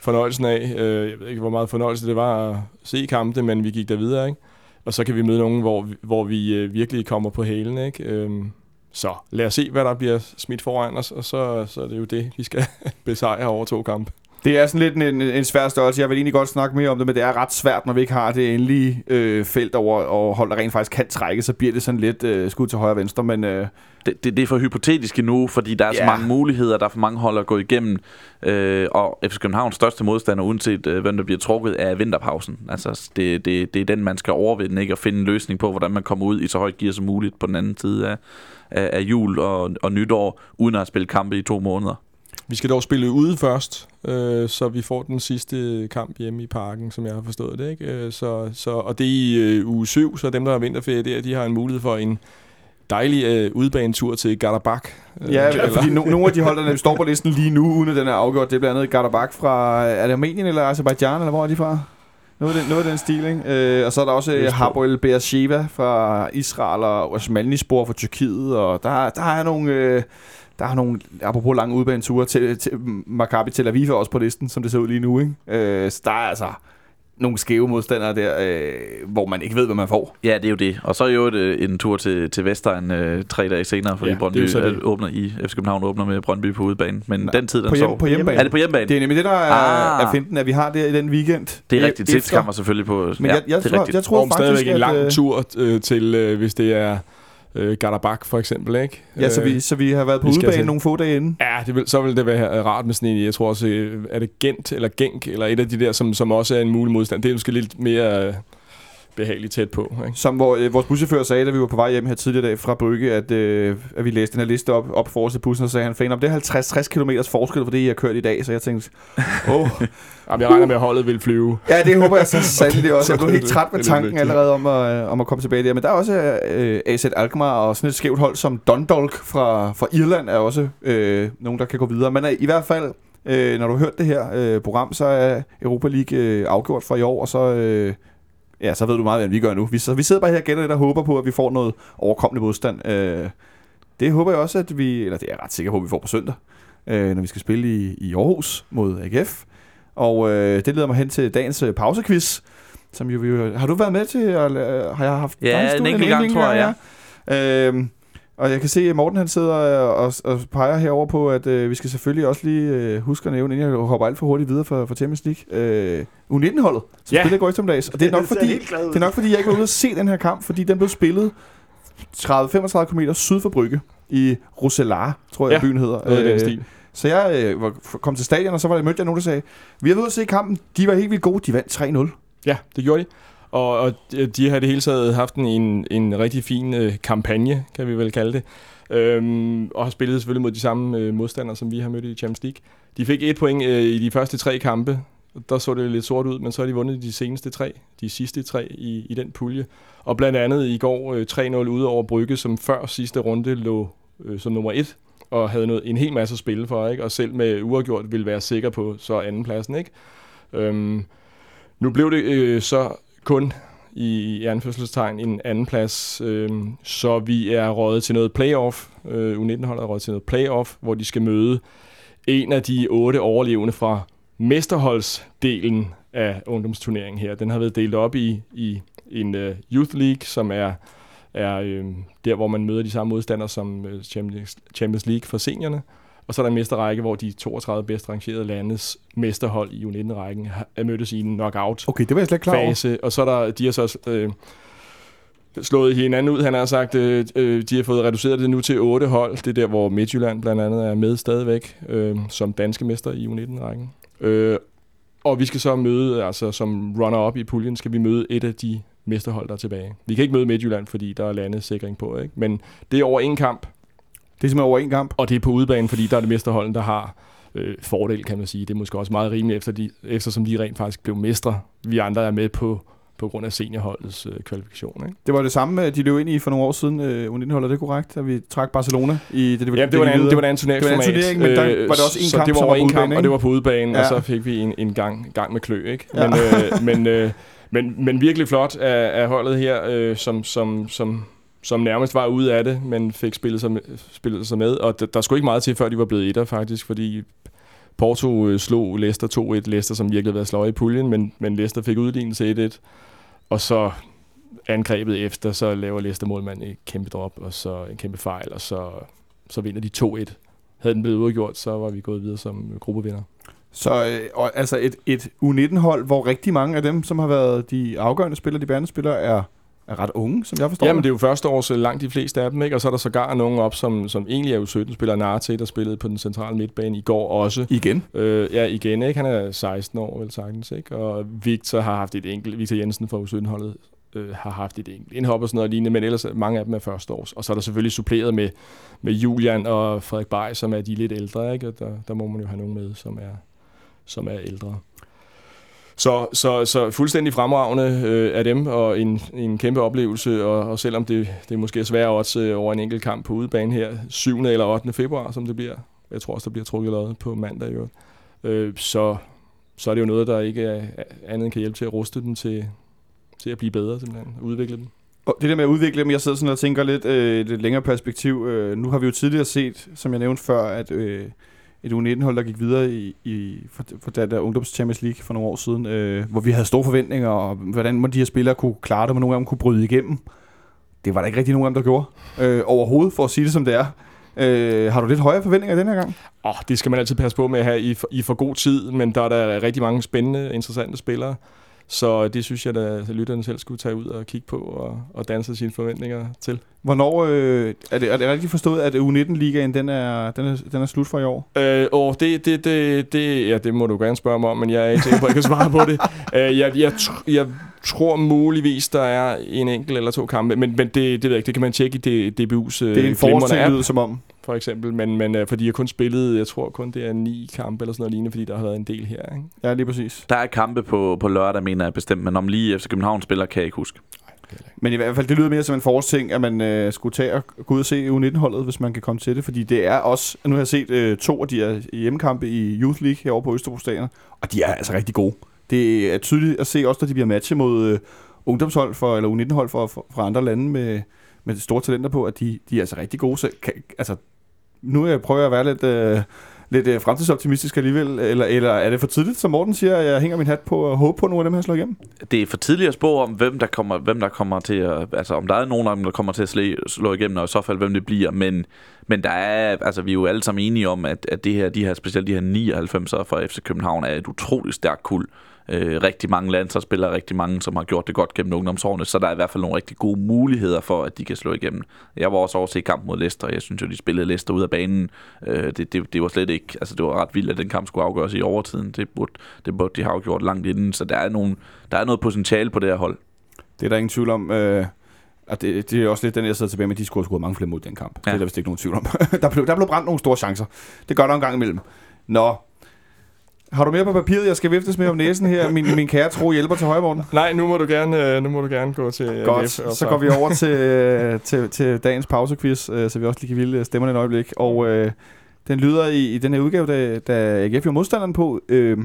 fornøjelsen af. Øh, jeg ved ikke, hvor meget fornøjelse det var at se kampe, men vi gik der videre. Ikke? Og så kan vi møde nogen, hvor, hvor vi øh, virkelig kommer på hælen. Ikke? Øhm, så lad os se, hvad der bliver smidt foran os, og så, så er det jo det, vi skal [laughs] besejre over to kampe. Det er sådan lidt en, en, en svær størrelse. Jeg vil egentlig godt snakke mere om det, men det er ret svært, når vi ikke har det endelige øh, felt over, og hold, der rent faktisk kan trække, så bliver det sådan lidt øh, skud til højre og venstre, men øh, det, det, det er for hypotetisk nu, fordi der er så Ja. mange muligheder, der er for mange hold at gå igennem. Øh, og FC Københavns største modstander, uanset øh, hvem der bliver trukket, er vinterpausen. Altså, det, det, det er den, man skal overvinde, ikke? Og finde en løsning på, hvordan man kommer ud i så højt gear som muligt på den anden side af, af, af jul og, og nytår, uden at have spillet kampe i to måneder. Vi skal dog spille ude først, øh, så vi får den sidste kamp hjemme i parken, som jeg har forstået det. Ikke? Øh, Så, så, og det er i øh, uge 7, så dem, der har vinterferie der, de har en mulighed for en dejlig øh, udbanetur til Garabak. Øh, ja, fordi no, nogle af de hold, der står på listen lige nu, uden at den er afgjort, det er blandt andet Garabak fra, er det Armenien eller Azerbaijan, eller hvor er de fra? Noget af den, noget af den stil, ikke? Øh, og så er der også øh. Hapoel Beersheva fra Israel og Osmanlispor fra Tyrkiet, og der, der er nogle... Øh, der er nogle, apropos lange udbaneture, til, til Maccabi Tel Aviv er også på listen, som det ser ud lige nu. Ikke? Øh, så der er altså nogle skæve modstandere der, øh, hvor man ikke ved, hvad man får. Ja, det er jo det. Og så er jo et, øh, en tur til, til Vestegn øh, tre dage senere, fordi Ja, ja, Brøndby det er så øh, åbner i FC København åbner med Brøndby på udebane. Men Nej, den tid, den På, hjem, sov. på hjemmebane. Er det på hjemmebane? Det er nemlig det, der er, Ah. er finten, at vi har det i den weekend. det er E- rigtigt. Sits kommer selvfølgelig på. Men jeg, jeg, det er tror, rigtigt. jeg tror Om faktisk, stadigvæk en at... lang øh, tur øh, til, øh, hvis det er øh, Garabak for eksempel, ikke? Ja, så Øh, vi, så vi har været på udebane nogle få dage inden. Ja, det vil, så vil det være rart med sådan en, jeg tror også, øh, er det Gent eller Genk, eller et af de der, som, som også er en mulig modstand. Det er måske lidt mere øh, behageligt tæt på. Ikke? Som hvor, øh, vores buschauffør sagde, da vi var på vej hjem her tidligere i dag fra Brygge, at, øh, at vi læste den her liste op, op forrest af bussen, og sagde han, fan om det er 50-60 km forskel for det, I har kørt i dag. Så jeg tænkte, åh, oh, [laughs] Jamen, jeg regner med, at holdet vil flyve. ja, det håber jeg så [laughs] sandelig også. Jeg blev helt træt med tanken allerede om at, øh, om at komme tilbage der. Men der er også øh, AZ Alkmaar og sådan et skævt hold som Dundalk fra, fra Irland er også øh, nogen, der kan gå videre. Men øh, i hvert fald, øh, når du har hørt det her øh, program, så er Europa League øh, afgjort for i år, og så... Øh, Ja, så ved du meget, hvad vi gør nu. Vi, så vi sidder bare her og gætter lidt og håber på, at vi får noget overkommelig modstand. Øh, det håber jeg også, at vi... Eller det er jeg ret sikker på, at vi får på søndag, øh, når vi skal spille i, i Aarhus mod AGF. Og øh, det leder mig hen til dagens øh, pausequiz. Som jo, vi, har du været med til? Eller, har jeg haft Ja, en enkelt gang, tror jeg, ja. Øhm, og jeg kan se, at Morten han sidder og, og peger herover på, at øh, vi skal selvfølgelig også lige øh, huske at nævne, inden jeg hopper alt for hurtigt videre for, for Champions League, øh, U19-holdet, som Ja. spiller i går eftermiddags. Og det er nok fordi, glad ud. det er nok fordi, jeg ikke var ude at se den her kamp, fordi den blev spillet 30-35 km syd for Brygge i Rosellar, tror jeg, Ja, byen hedder. Noget den Øh, stil. Så jeg øh, kom til stadion, og så var der mødte jeg nogen, der sagde, vi har været ude at se kampen, de var helt vildt gode, de vandt 3-0. Ja, det gjorde de. Og, og de- har det hele taget haft en, en, rigtig fin øh, kampagne, kan vi vel kalde det. Øhm, og har spillet selvfølgelig mod de samme øh, modstandere, som vi har mødt i Champions League. De fik et point øh, i de første tre kampe. Der så det lidt sort ud, men så har de vundet de seneste tre, de sidste tre i, i den pulje. Og blandt andet i går øh, 3-0 ude over Brygge, som før sidste runde lå øh, som nummer et og havde noget, en hel masse at spille for, ikke? og selv med uafgjort ville være sikker på så andenpladsen. Ikke? Øhm, nu blev det øh, så kun i, i anførselstegn en anden plads, øh, så vi er røget til noget playoff. Øh, U19-holdet er røget til noget playoff, hvor de skal møde en af de otte overlevende fra mesterholdsdelen af ungdomsturneringen her. Den har været delt op i, i en uh, Youth League, som er, er øh, der, hvor man møder de samme modstandere som uh, Champions, Champions League for seniorerne. Og så er der en mesterrække, hvor de 32 bedst rangerede landes mesterhold i U19-rækken har- er mødtes i en knockout Okay, det var jeg slet ikke klar over. fase, og så er der, de har så øh, slået hinanden ud. Han har sagt, øh, øh, de har fået reduceret det nu til otte hold. Det er der, hvor Midtjylland blandt andet er med stadigvæk, øh, som danske mester i U19-rækken. Øh, og vi skal så møde, altså som runner-up i puljen, skal vi møde et af de mesterhold, der er tilbage. Vi kan ikke møde Midtjylland, fordi der er landesikring på, ikke? men det er over en kamp, Det er simpelthen over en kamp. og det er på udebane, fordi der er det mesterholden, der har øh, fordel, kan man sige. Det er måske også meget rimeligt, efter de, eftersom de rent faktisk blev mestre. Vi andre er med på, på grund af seniorholdets øh, kvalifikation. Ikke? Det var det samme, de løb ind i for nogle år siden, øh, U19-holdet, er det korrekt? At vi trak Barcelona i det, det, Ja, det var en det var en anden turneringsformat. Det var en turnering, men der Øh, var det også en kamp, det var som var en kamp, og det var på udebane, Ja. og så fik vi en, en gang, gang med klø, ikke? Ja. Men, øh, men, øh, men, men virkelig flot af, af holdet her, øh, som, som, som, som nærmest var ude af det, men fik spillet sig med, spillet sig med. Og der, der skulle ikke meget til, før de var blevet etter, faktisk, fordi Porto øh, slog Leicester 2-1. Leicester, som virkelig havde været sløje i puljen, men, men Leicester fik udlignet til 1-1. Og så angrebet efter, så laver Leicester målmand et kæmpe drop, og så en kæmpe fejl, og så, så vinder de 2-1. Havde den blevet udgjort, så var vi gået videre som gruppevinder. Så øh, og, altså et, et U19-hold, hvor rigtig mange af dem, som har været de afgørende spillere, de bærende spillere, er, er ret unge, som jeg forstår Jamen, det er jo første år, så langt de fleste af dem, ikke? Og så er der sågar nogen op, som, som egentlig er U17-spiller. Narte, der spillede på den centrale midtbane i går også. Igen. Øh, ja, igen, ikke? Han er 16 år, vel sagtens, ikke? Og Victor har haft et enkelt, Victor Jensen fra U17-holdet, øh, har haft et enkelt indhop og sådan noget lignende, men ellers er mange af dem er første års. Og så er der selvfølgelig suppleret med, med Julian og Frederik Bay, som er de lidt ældre, ikke? Og der, der må man jo have nogen med, som er, som er ældre. Så, så, så fuldstændig fremragende øh, af dem, og en, en kæmpe oplevelse, og, og selvom det, det måske er svært odds øh, over en enkelt kamp på udebane her, 7. eller 8. februar, som det bliver, jeg tror også, der bliver trukket lod på mandag, jo. Øh, så, så er det jo noget, der ikke er andet end kan hjælpe til at ruste dem til, til at blive bedre, simpelthen, udvikle dem. Og det der med at udvikle dem, jeg sidder sådan og tænker lidt øh, et længere perspektiv. Øh, nu har vi jo tidligere set, som jeg nævnte før, at øh, et U19-hold, der gik videre i, i for, for der, der ungdoms Champions League for nogle år siden, øh, hvor vi havde store forventninger, og hvordan må de her spillere kunne klare det, og nogle af dem kunne bryde igennem. Det var der ikke rigtig nogen af dem, der gjorde. Øh, overhovedet, for at sige det som det er. Øh, har du lidt højere forventninger den her gang? Åh, oh, det skal man altid passe på med at have i for, i for god tid, men der er der rigtig mange spændende, interessante spillere. Så det synes jeg, at lytterne selv skulle tage ud og kigge på og, og danse sine forventninger til. Hvornår øh, er, det, er det rigtigt forstået, at U19-ligaen den er, den, er, den er slut for i år? Øh, åh, det, det, det, det, ja, det må du gerne spørge mig om, men jeg er ikke sikker på, at jeg kan svare på det. [laughs] Øh, jeg, jeg, tr- jeg tror muligvis, der er en enkelt eller to kampe, men, men det, det ved jeg ikke, det kan man tjekke i DBU's Det er en app, lyder som om. For eksempel, men, men øh, fordi jeg kun spillede, jeg tror kun det er ni kampe eller sådan noget lignende, fordi der har været en del her. Ikke? Ja, lige præcis. Der er kampe på, på lørdag, mener jeg bestemt, men om lige FC København spiller, kan jeg ikke huske. Men i hvert fald, det lyder mere som en forårsting, at man øh, skulle tage og gå ud og se U19-holdet, hvis man kan komme til det. Fordi det er også, nu har jeg set øh, to af de her hjemmekampe i Youth League herovre på Østerbro Stadion, og de er altså rigtig gode. Det er tydeligt at se også, når de bliver matchet mod øh, ungdomshold for, eller U19-hold for, for, fra andre lande med, med store talenter på, at de, de er altså rigtig gode. Så, kan, altså, nu prøver jeg at være lidt, øh, lidt øh, fremtidsoptimistisk alligevel, eller, eller er det for tidligt, som Morten siger, at jeg hænger min hat på og håber på, at nogle af dem her slår igennem? Det er for tidligt at spå om, hvem der kommer, hvem der kommer til at... Altså, om der er nogen af dem, der kommer til at slå, slå igennem, og i så fald, hvem det bliver. Men, men der er... Altså, vi er jo alle sammen enige om, at, at det her, de her, specielt de her 99'ere fra FC København, er et utroligt stærkt kul. Øh, rigtig mange landsholdsspillere, rigtig mange, som har gjort det godt gennem ungdomsårene, så der er i hvert fald nogle rigtig gode muligheder for, at de kan slå igennem. Jeg var også over til kamp mod Leicester, jeg synes jo, de spillede Leicester ud af banen. Øh, det, det, det, var slet ikke, altså det var ret vildt, at den kamp skulle afgøres i overtiden. Det burde, det burde de have gjort langt inden, så der er, nogle, der er noget potentiale på det her hold. Det er der ingen tvivl om. Øh, og det, det er også lidt den, jeg sidder tilbage med, de skulle have scoret mange flere mod den kamp. Ja. Det er der vist ikke nogen tvivl om. [laughs] der, blev, der blev brændt nogle store chancer. Det gør der en gang imellem. Nå. Har du mere på papiret, jeg skal viftes med om næsen her? Min, min kære tro hjælper til højre, Morten. Nej, nu må du gerne, øh, nu må du gerne gå til Godt, AGF, og så går vi over [laughs] til, øh, til, til dagens pausequiz, øh, så vi også lige kan vilde stemmerne et øjeblik. Og øh, den lyder i, i den her udgave, da, da AGF jo er modstanderen på, øh,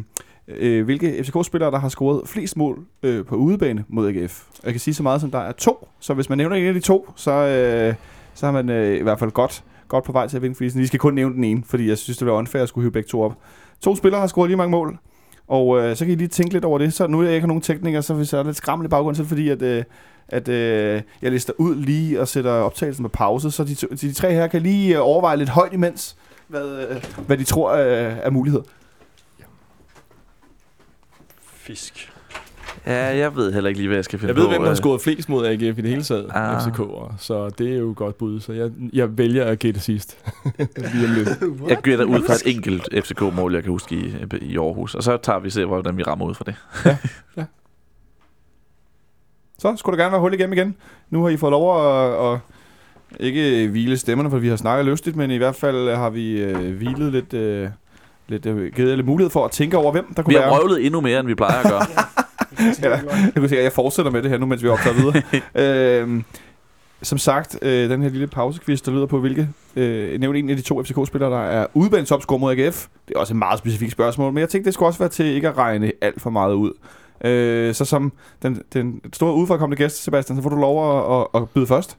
øh, hvilke FCK-spillere, der har scoret flest mål øh, på udebane mod AGF. Jeg kan sige så meget som, der er to. Så hvis man nævner en af de to, så, øh, så har man øh, i hvert fald godt, godt på vej til at vinde flisen. Vi skal kun nævne den ene, fordi jeg synes, det var unfair at skulle hive begge to op. To spillere har scoret lige mange mål. Og øh, så kan I lige tænke lidt over det. Så nu er jeg ikke har nogen teknikere, så hvis jeg er lidt skræmmende i baggrunden, så er det fordi, at, øh, at øh, jeg lister ud lige og sætter optagelsen på pause, så de, to- de tre her kan lige øh, overveje lidt højt imens, hvad, øh, hvad de tror øh, er mulighed. Fisk. Ja, jeg ved heller ikke lige, hvad jeg skal finde Jeg ved, på. hvem der har øh. scoret flest mod AGF i det hele taget, Ah. FCK'er. Så det er jo et godt bud. Så jeg, jeg vælger at gætte sidst. [laughs] Jeg gætter ud fra et enkelt FCK-mål, jeg kan huske i, i Aarhus. Og så tager vi se, hvordan vi rammer ud fra det. Så skulle der gerne være hul igennem igen. Nu har I fået lov at, at ikke hvile stemmerne, for vi har snakket lystigt, men i hvert fald har vi øh, hvilet lidt, øh, lidt øh, givet lidt mulighed for at tænke over, hvem der kunne Vi være. har røvlet endnu mere, end vi plejer at gøre. [laughs] [laughs] Ja, jeg kunne se, at jeg fortsætter med det her nu, mens vi optager videre. [laughs] øhm, som sagt, øh, den her lille pausequiz, der lyder på, hvilke øh, nævn en af de to FCK-spillere, der er udebanetopscorer mod AGF. Det er også et meget specifikt spørgsmål, men jeg tænkte, det skulle også være til ikke at regne alt for meget ud. Øh, så som den, den store udefrakommende gæst, Sebastian, så får du lov at, at, at byde først.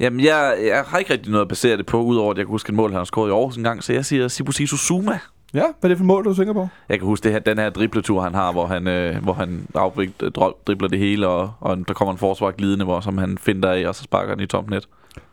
Jamen, jeg, jeg har ikke rigtig noget at basere det på, udover at jeg kan huske et mål, han har scoret i Aarhus en gang. Så jeg siger Sibusiso Zuma. Ja, hvad er det for mål, du tænker på? Jeg kan huske det her, den her dribletur, han har, hvor han, øh, hvor han afbrik, øh, dribler det hele, og, og der kommer en forsvar glidende, hvor som han finder af, og så sparker den i tomt net.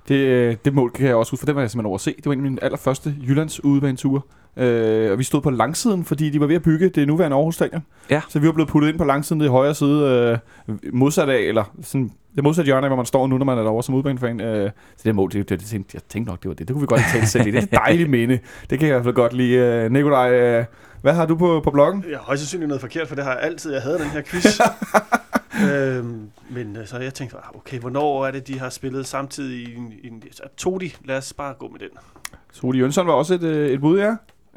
Det, øh, det mål kan jeg også huske, for det var jeg simpelthen overse. Det var en af mine allerførste Jyllands udebaneture. Øh, og vi stod på langsiden, fordi de var ved at bygge det nuværende Aarhus Stadion. Ja. Så vi var blevet puttet ind på langsiden i højre side, øh, modsat af, eller sådan, det modsatte hjørne af, hvor man står nu, når man er derovre som udbanefan. Øh, så det mål, det, det, det, tænkte, jeg tænkte nok, det var det. Det kunne vi godt tale selv i. Det er et dejligt minde. Det kan jeg i hvert fald godt lide. Øh, Nikolaj, øh, hvad har du på, på bloggen? Jeg har højst sandsynligt noget forkert, for det har jeg altid, jeg havde den her quiz. [laughs] øhm, men øh, så jeg tænkte, ah, okay, hvornår er det, de har spillet samtidig i en, i en Todi, lad os bare gå med den. Soli Jønsson var også et, øh, et bud, ja.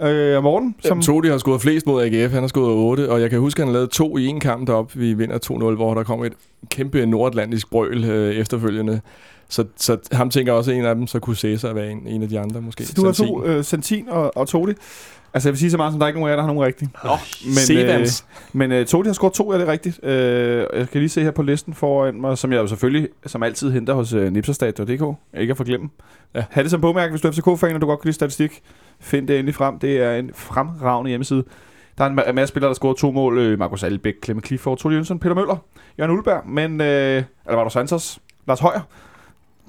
Øh, Morten, som... Som Todi har scoret flest mod AGF. Han har scoret 8, og jeg kan huske, at han lavede to i en kamp deroppe. Vi vinder 2-0, hvor der kom et kæmpe nordatlantisk brøl øh, efterfølgende. Så, så ham tænker også en af dem, så kunne Cæsar være en, en af de andre måske. Så du har to, Santin. øh, Santin og, og Todi. Altså, jeg vil sige så meget, som der er ikke nogen af jer, der har nogen rigtige. Nå, Men, Sevens. men øh, Todi har scoret to, er det rigtigt? Øh, jeg kan lige se her på listen foran mig, som jeg jo selvfølgelig, som altid, henter hos øh, nipserstat.dk. Ikke at forglemme. Ja. Ha' det som bogmærke, hvis du er FCK-fan, og du godt kan lide statistik. Find det endelig frem. Det er en fremragende hjemmeside. Der er en ma- masse spillere, der scorer to mål. Øh, Markus Albæk, Clement Clifford, Todi Jønsson, Peter Møller, Jørgen Ulberg, men... Øh, eller var der Santos? Lars Højer.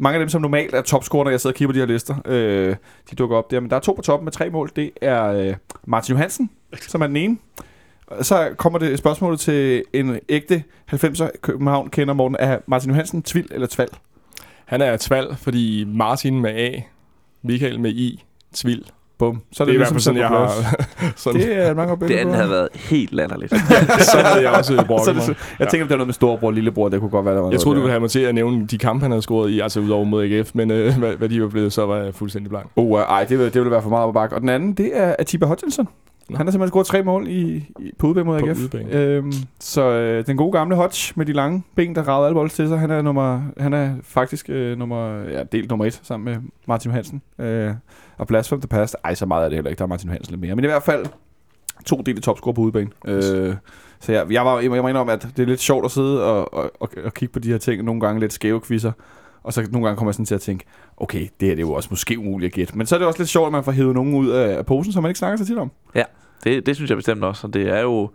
Mange af dem, som normalt er topscorer, når jeg sidder og kigger på de her lister, øh, de dukker op der. Men der er to på toppen med tre mål. Det er øh, Martin Johansen, som er den ene. Så kommer det spørgsmålet til en ægte 90'er København kender Morten. Er Martin Johansen tvil eller tval? Han er tval, fordi Martin med A, Michael med I, tvil. Bum. Så Så det er i hvert fald sådan, jeg på har... [laughs] sådan, Det er godt det andet på. havde været helt latterligt. [laughs] så havde jeg også [laughs] Så er det, så- jeg tænker, om det er noget med storebror og lillebror. Det kunne godt være, der var Jeg troede, du ville have mig til at nævne de kampe, han havde scoret i, altså udover mod AGF, men øh, hvad, hvad de var blevet, så var jeg fuldstændig blank. Uh, ej, det vil, det vil være for meget ad bakke. Og den anden, det er Atiba Hodgkinson. Nå. Han har simpelthen scoret tre mål i, i, på udebane mod På AGF. udebane. Øhm, så øh, den gode gamle Hodge med de lange ben, der ragede alle bolde til sig, han er, nummer, han er faktisk øh, nummer, ja, delt nummer et sammen med Martin Hansen. Øh, og Blast from the Past, ej, så meget er det heller ikke, der er Martin Hansen lidt mere. Men i hvert fald to dele topscorer på udebane. Øh, så jeg, jeg, var, jeg jeg må indrømme, at det er lidt sjovt at sidde og, og, og, og kigge på de her ting, nogle gange lidt skæve quizzer. Og så nogle gange kommer jeg sådan til at tænke, okay, det her det er jo også måske umuligt at gætte. Men så er det også lidt sjovt, at man får hævet nogen ud af, posen, som man ikke snakker så tit om. Det, det synes jeg bestemt også, og det er jo...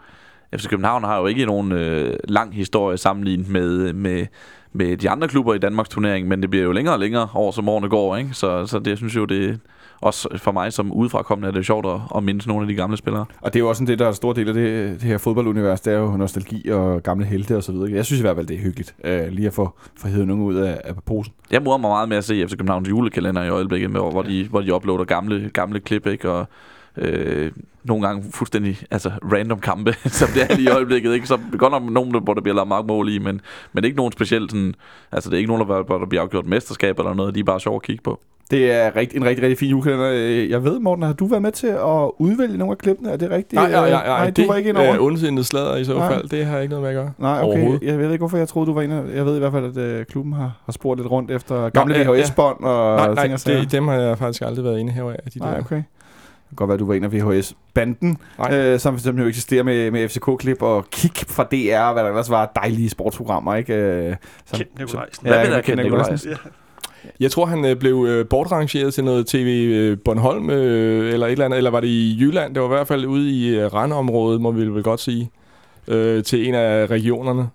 FC København har jo ikke nogen øh, lang historie sammenlignet med, med, med de andre klubber i Danmarks turnering, men det bliver jo længere og længere over som årene går, ikke? Så, så det jeg synes jo, det også for mig som udefrakommende er det sjovt at, at mindes nogle af de gamle spillere. Og det er jo også sådan det, der er en stor del af det, det her fodboldunivers, det er jo nostalgi og gamle helte og så videre. Jeg synes i hvert fald, det er hyggeligt øh, lige at få, få hævet nogen ud af, af posen. Jeg morer mig meget med at se FC Københavns julekalender i øjeblikket, med, hvor, de, hvor de uploader gamle, gamle klip, ikke? Og øh, nogle gange fuldstændig altså random kampe, [laughs] som det er lige i øjeblikket. Ikke? Så godt nok nogen, hvor der bliver lavet mange mål i, men, men ikke nogen specielt sådan, altså det er ikke nogen, der, hvor der bliver afgjort mesterskab eller noget, de er bare sjov at kigge på. Det er rigt, en rigtig, rigtig fin julekalender. Øh, Jeg ved, Morten, har du været med til at udvælge nogle af klippene? Er det rigtigt? Nej, nej, nej, Øh, nej, du det var ikke ind over. er ondsindet sladder i så Nej. fald. Det har ikke noget med at gøre. Nej, okay. Jeg ved ikke, hvorfor jeg troede, du var inde. Jeg ved i hvert fald, at øh, klubben har, har spurgt lidt rundt efter gamle ja, ja. VHS-bånd og nej, nej, ting og sager. det, dem har jeg faktisk aldrig været inde her af. De Nej, der. okay. Det kan godt være, at du var en af VHS-banden, øh, som, som jo eksisterer med, med FCK-klip og Kig fra DR, og hvad der ellers var dejlige sportsprogrammer, ikke? Øh, som, Kent Nikolajsen. Hvad med Kent Nikolajsen? Ja. Jeg tror, han øh, blev øh, bortrangeret til noget TV øh, Bornholm, øh, eller et eller andet, eller var det i Jylland? Det var i hvert fald ude i øh, Randområdet, må vi vel godt sige, øh, til en af regionerne,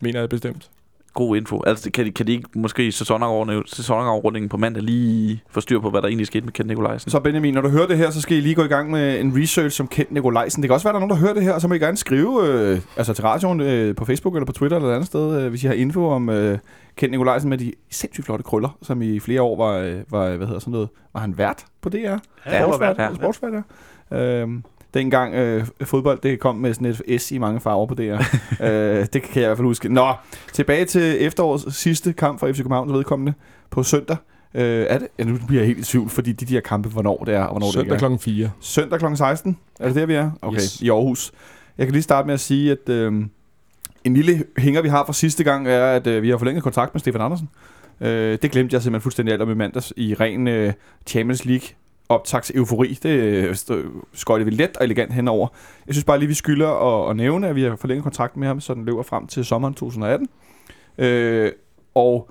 mener jeg bestemt. God info. Altså, kan de, kan de ikke måske i sæsonafrundingen, sæsonafrundingen på mandag lige få styr på, hvad der egentlig skete med Kent Nikolajsen? Så Benjamin, når du hører det her, så skal I lige gå i gang med en research om Kent Nikolajsen. Det kan også være, der er nogen, der hører det her, og så må I gerne skrive øh, altså til radioen øh, på Facebook eller på Twitter eller et andet sted, øh, hvis I har info om øh, Kent Nikolajsen med de sindssygt flotte krøller, som i flere år var, øh, var hvad hedder sådan noget, var han vært på DR? Ja, han var Sportsvært, vært, ja. Sportsvært, ja. Øhm, dengang øh, fodbold, det kom med sådan et S i mange farver på DR. [laughs] øh, det kan jeg i hvert fald huske. Nå, tilbage til efterårets sidste kamp for FC Københavns vedkommende på søndag. Øh, er det? Ja, nu bliver jeg helt i tvivl, fordi de der kampe, hvornår det er, og hvornår det Søndag ikke er. klokken 4. Søndag kl. 16? Er det der, vi er? Okay, Yes. i Aarhus. Jeg kan lige starte med at sige, at øh, en lille hænger, vi har fra sidste gang, er, at øh, vi har forlænget kontrakt med Stefan Andersen. Øh, det glemte jeg simpelthen fuldstændig alt om i mandags i ren øh, Champions League optags eufori. Det øh, skøjte vi let og elegant henover. Jeg synes bare lige, vi skylder at, at nævne, at vi har forlænget kontrakten med ham, så den løber frem til sommeren 2018. Øh, og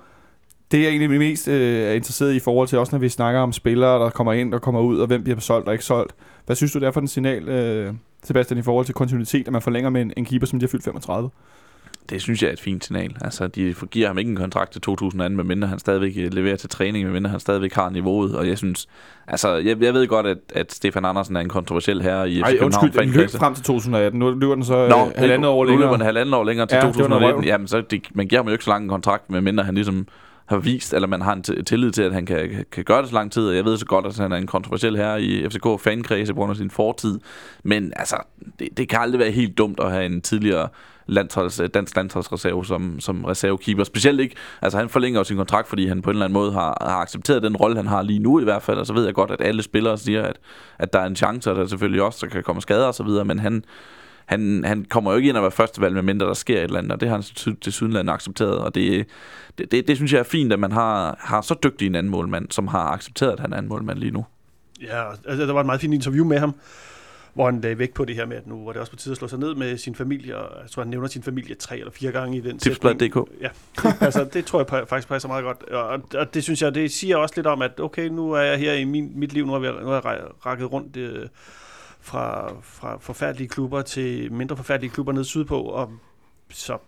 det er egentlig mest øh, er interesseret i i forhold til, også når vi snakker om spillere, der kommer ind og kommer ud, og hvem bliver solgt og ikke solgt. Hvad synes du der for en signal, øh, Sebastian, i forhold til kontinuitet, at man forlænger med en, en keeper, som de har fyldt 35? Det synes jeg er et fint signal. Altså, de giver ham ikke en kontrakt til 2018, medmindre han stadigvæk øh, leverer til træning, medmindre han stadigvæk har niveauet. Og jeg synes, altså, jeg, jeg ved godt, at, at Stefan Andersen er en kontroversiel herre i København undskyld, den løb frem til 2018. Nu løber den så øh, Nå, halvandet år nu løber længere. den halvandet år længere til Ja, det var noget 2019. vrøvl. Jamen, så det, man giver ham jo ikke så lang en kontrakt, medmindre han ligesom har vist, eller man har en tillid til, at han kan, kan- kan gøre det så lang tid. Og jeg ved så godt, at han er en kontroversiel herre i FCK-fankredse på grund af sin fortid. Men altså, det, det kan aldrig være helt dumt at have en tidligere landsholds, øh, dansk landsholdsreserve som, som reservekeeper. Specielt ikke, altså han forlænger jo sin kontrakt, fordi han på en eller anden måde har, har accepteret den rolle, han har lige nu i hvert fald. Og så ved jeg godt, at alle spillere siger, at, at der er en chance, og der er selvfølgelig også, der kan komme skader og så videre, men han, han, han kommer jo ikke ind og være førstevalg, medmindre der sker et eller andet, og det har han til, til accepteret, og det, det, det, det, synes jeg er fint, at man har, har så dygtig en anden målmand, som har accepteret, at han er en målmand lige nu. Ja, altså, der var et meget fint interview med ham, hvor han lagde vægt på det her med, at nu var det også på tide at slå sig ned med sin familie, og jeg tror, han nævner sin familie tre eller fire gange i den Tipsblad.dk. Ja, det, [laughs] altså, det tror jeg faktisk passer meget godt. Og, og det synes jeg, det siger også lidt om, at okay, nu er jeg her i min, mit liv, nu har, jeg, nu har jeg rakket rundt øh, fra, fra forfærdelige klubber til mindre forfærdelige klubber nede sydpå, og så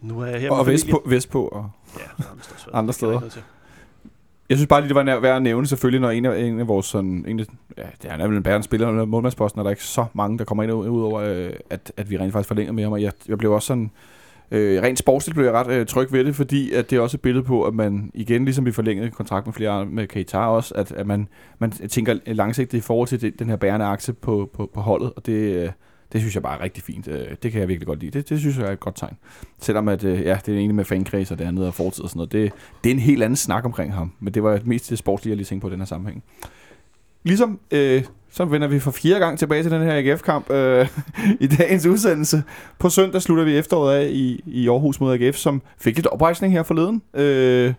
nu er jeg her Og med vestpå, vestpå og Ja, andre steder. Andre steder jeg synes bare lige, det var værd at nævne selvfølgelig, når en af, en af vores sådan, en af, ja, det er nemlig en bærende spiller når målmandsposten, og der er ikke så mange, der kommer ind ud over, øh, at, at vi rent faktisk forlænger med ham, og jeg, jeg blev også sådan, øh, rent sportsligt blev jeg ret øh, tryg ved det, fordi at det er også et billede på, at man igen, ligesom vi forlængede kontrakt med flere med Keita også, at, at man, man tænker langsigtet i forhold til det, den her bærende akse på, på, på holdet, og det, øh, det synes jeg bare er rigtig fint. Øh, det kan jeg virkelig godt lide. Det, det synes jeg er et godt tegn. Selvom at, øh, ja, det er ene med fankreds og det andet og fortid og sådan noget. Det, det er en helt anden snak omkring ham. Men det var mest det sportslige, jeg lige tænkte på i den her sammenhæng. Ligesom, øh, så vender vi for fjerde gang tilbage til den her AGF-kamp øh, [laughs] i dagens udsendelse. På søndag slutter vi efteråret af i, i Aarhus mod AGF, som fik lidt oprejsning her forleden. Øh,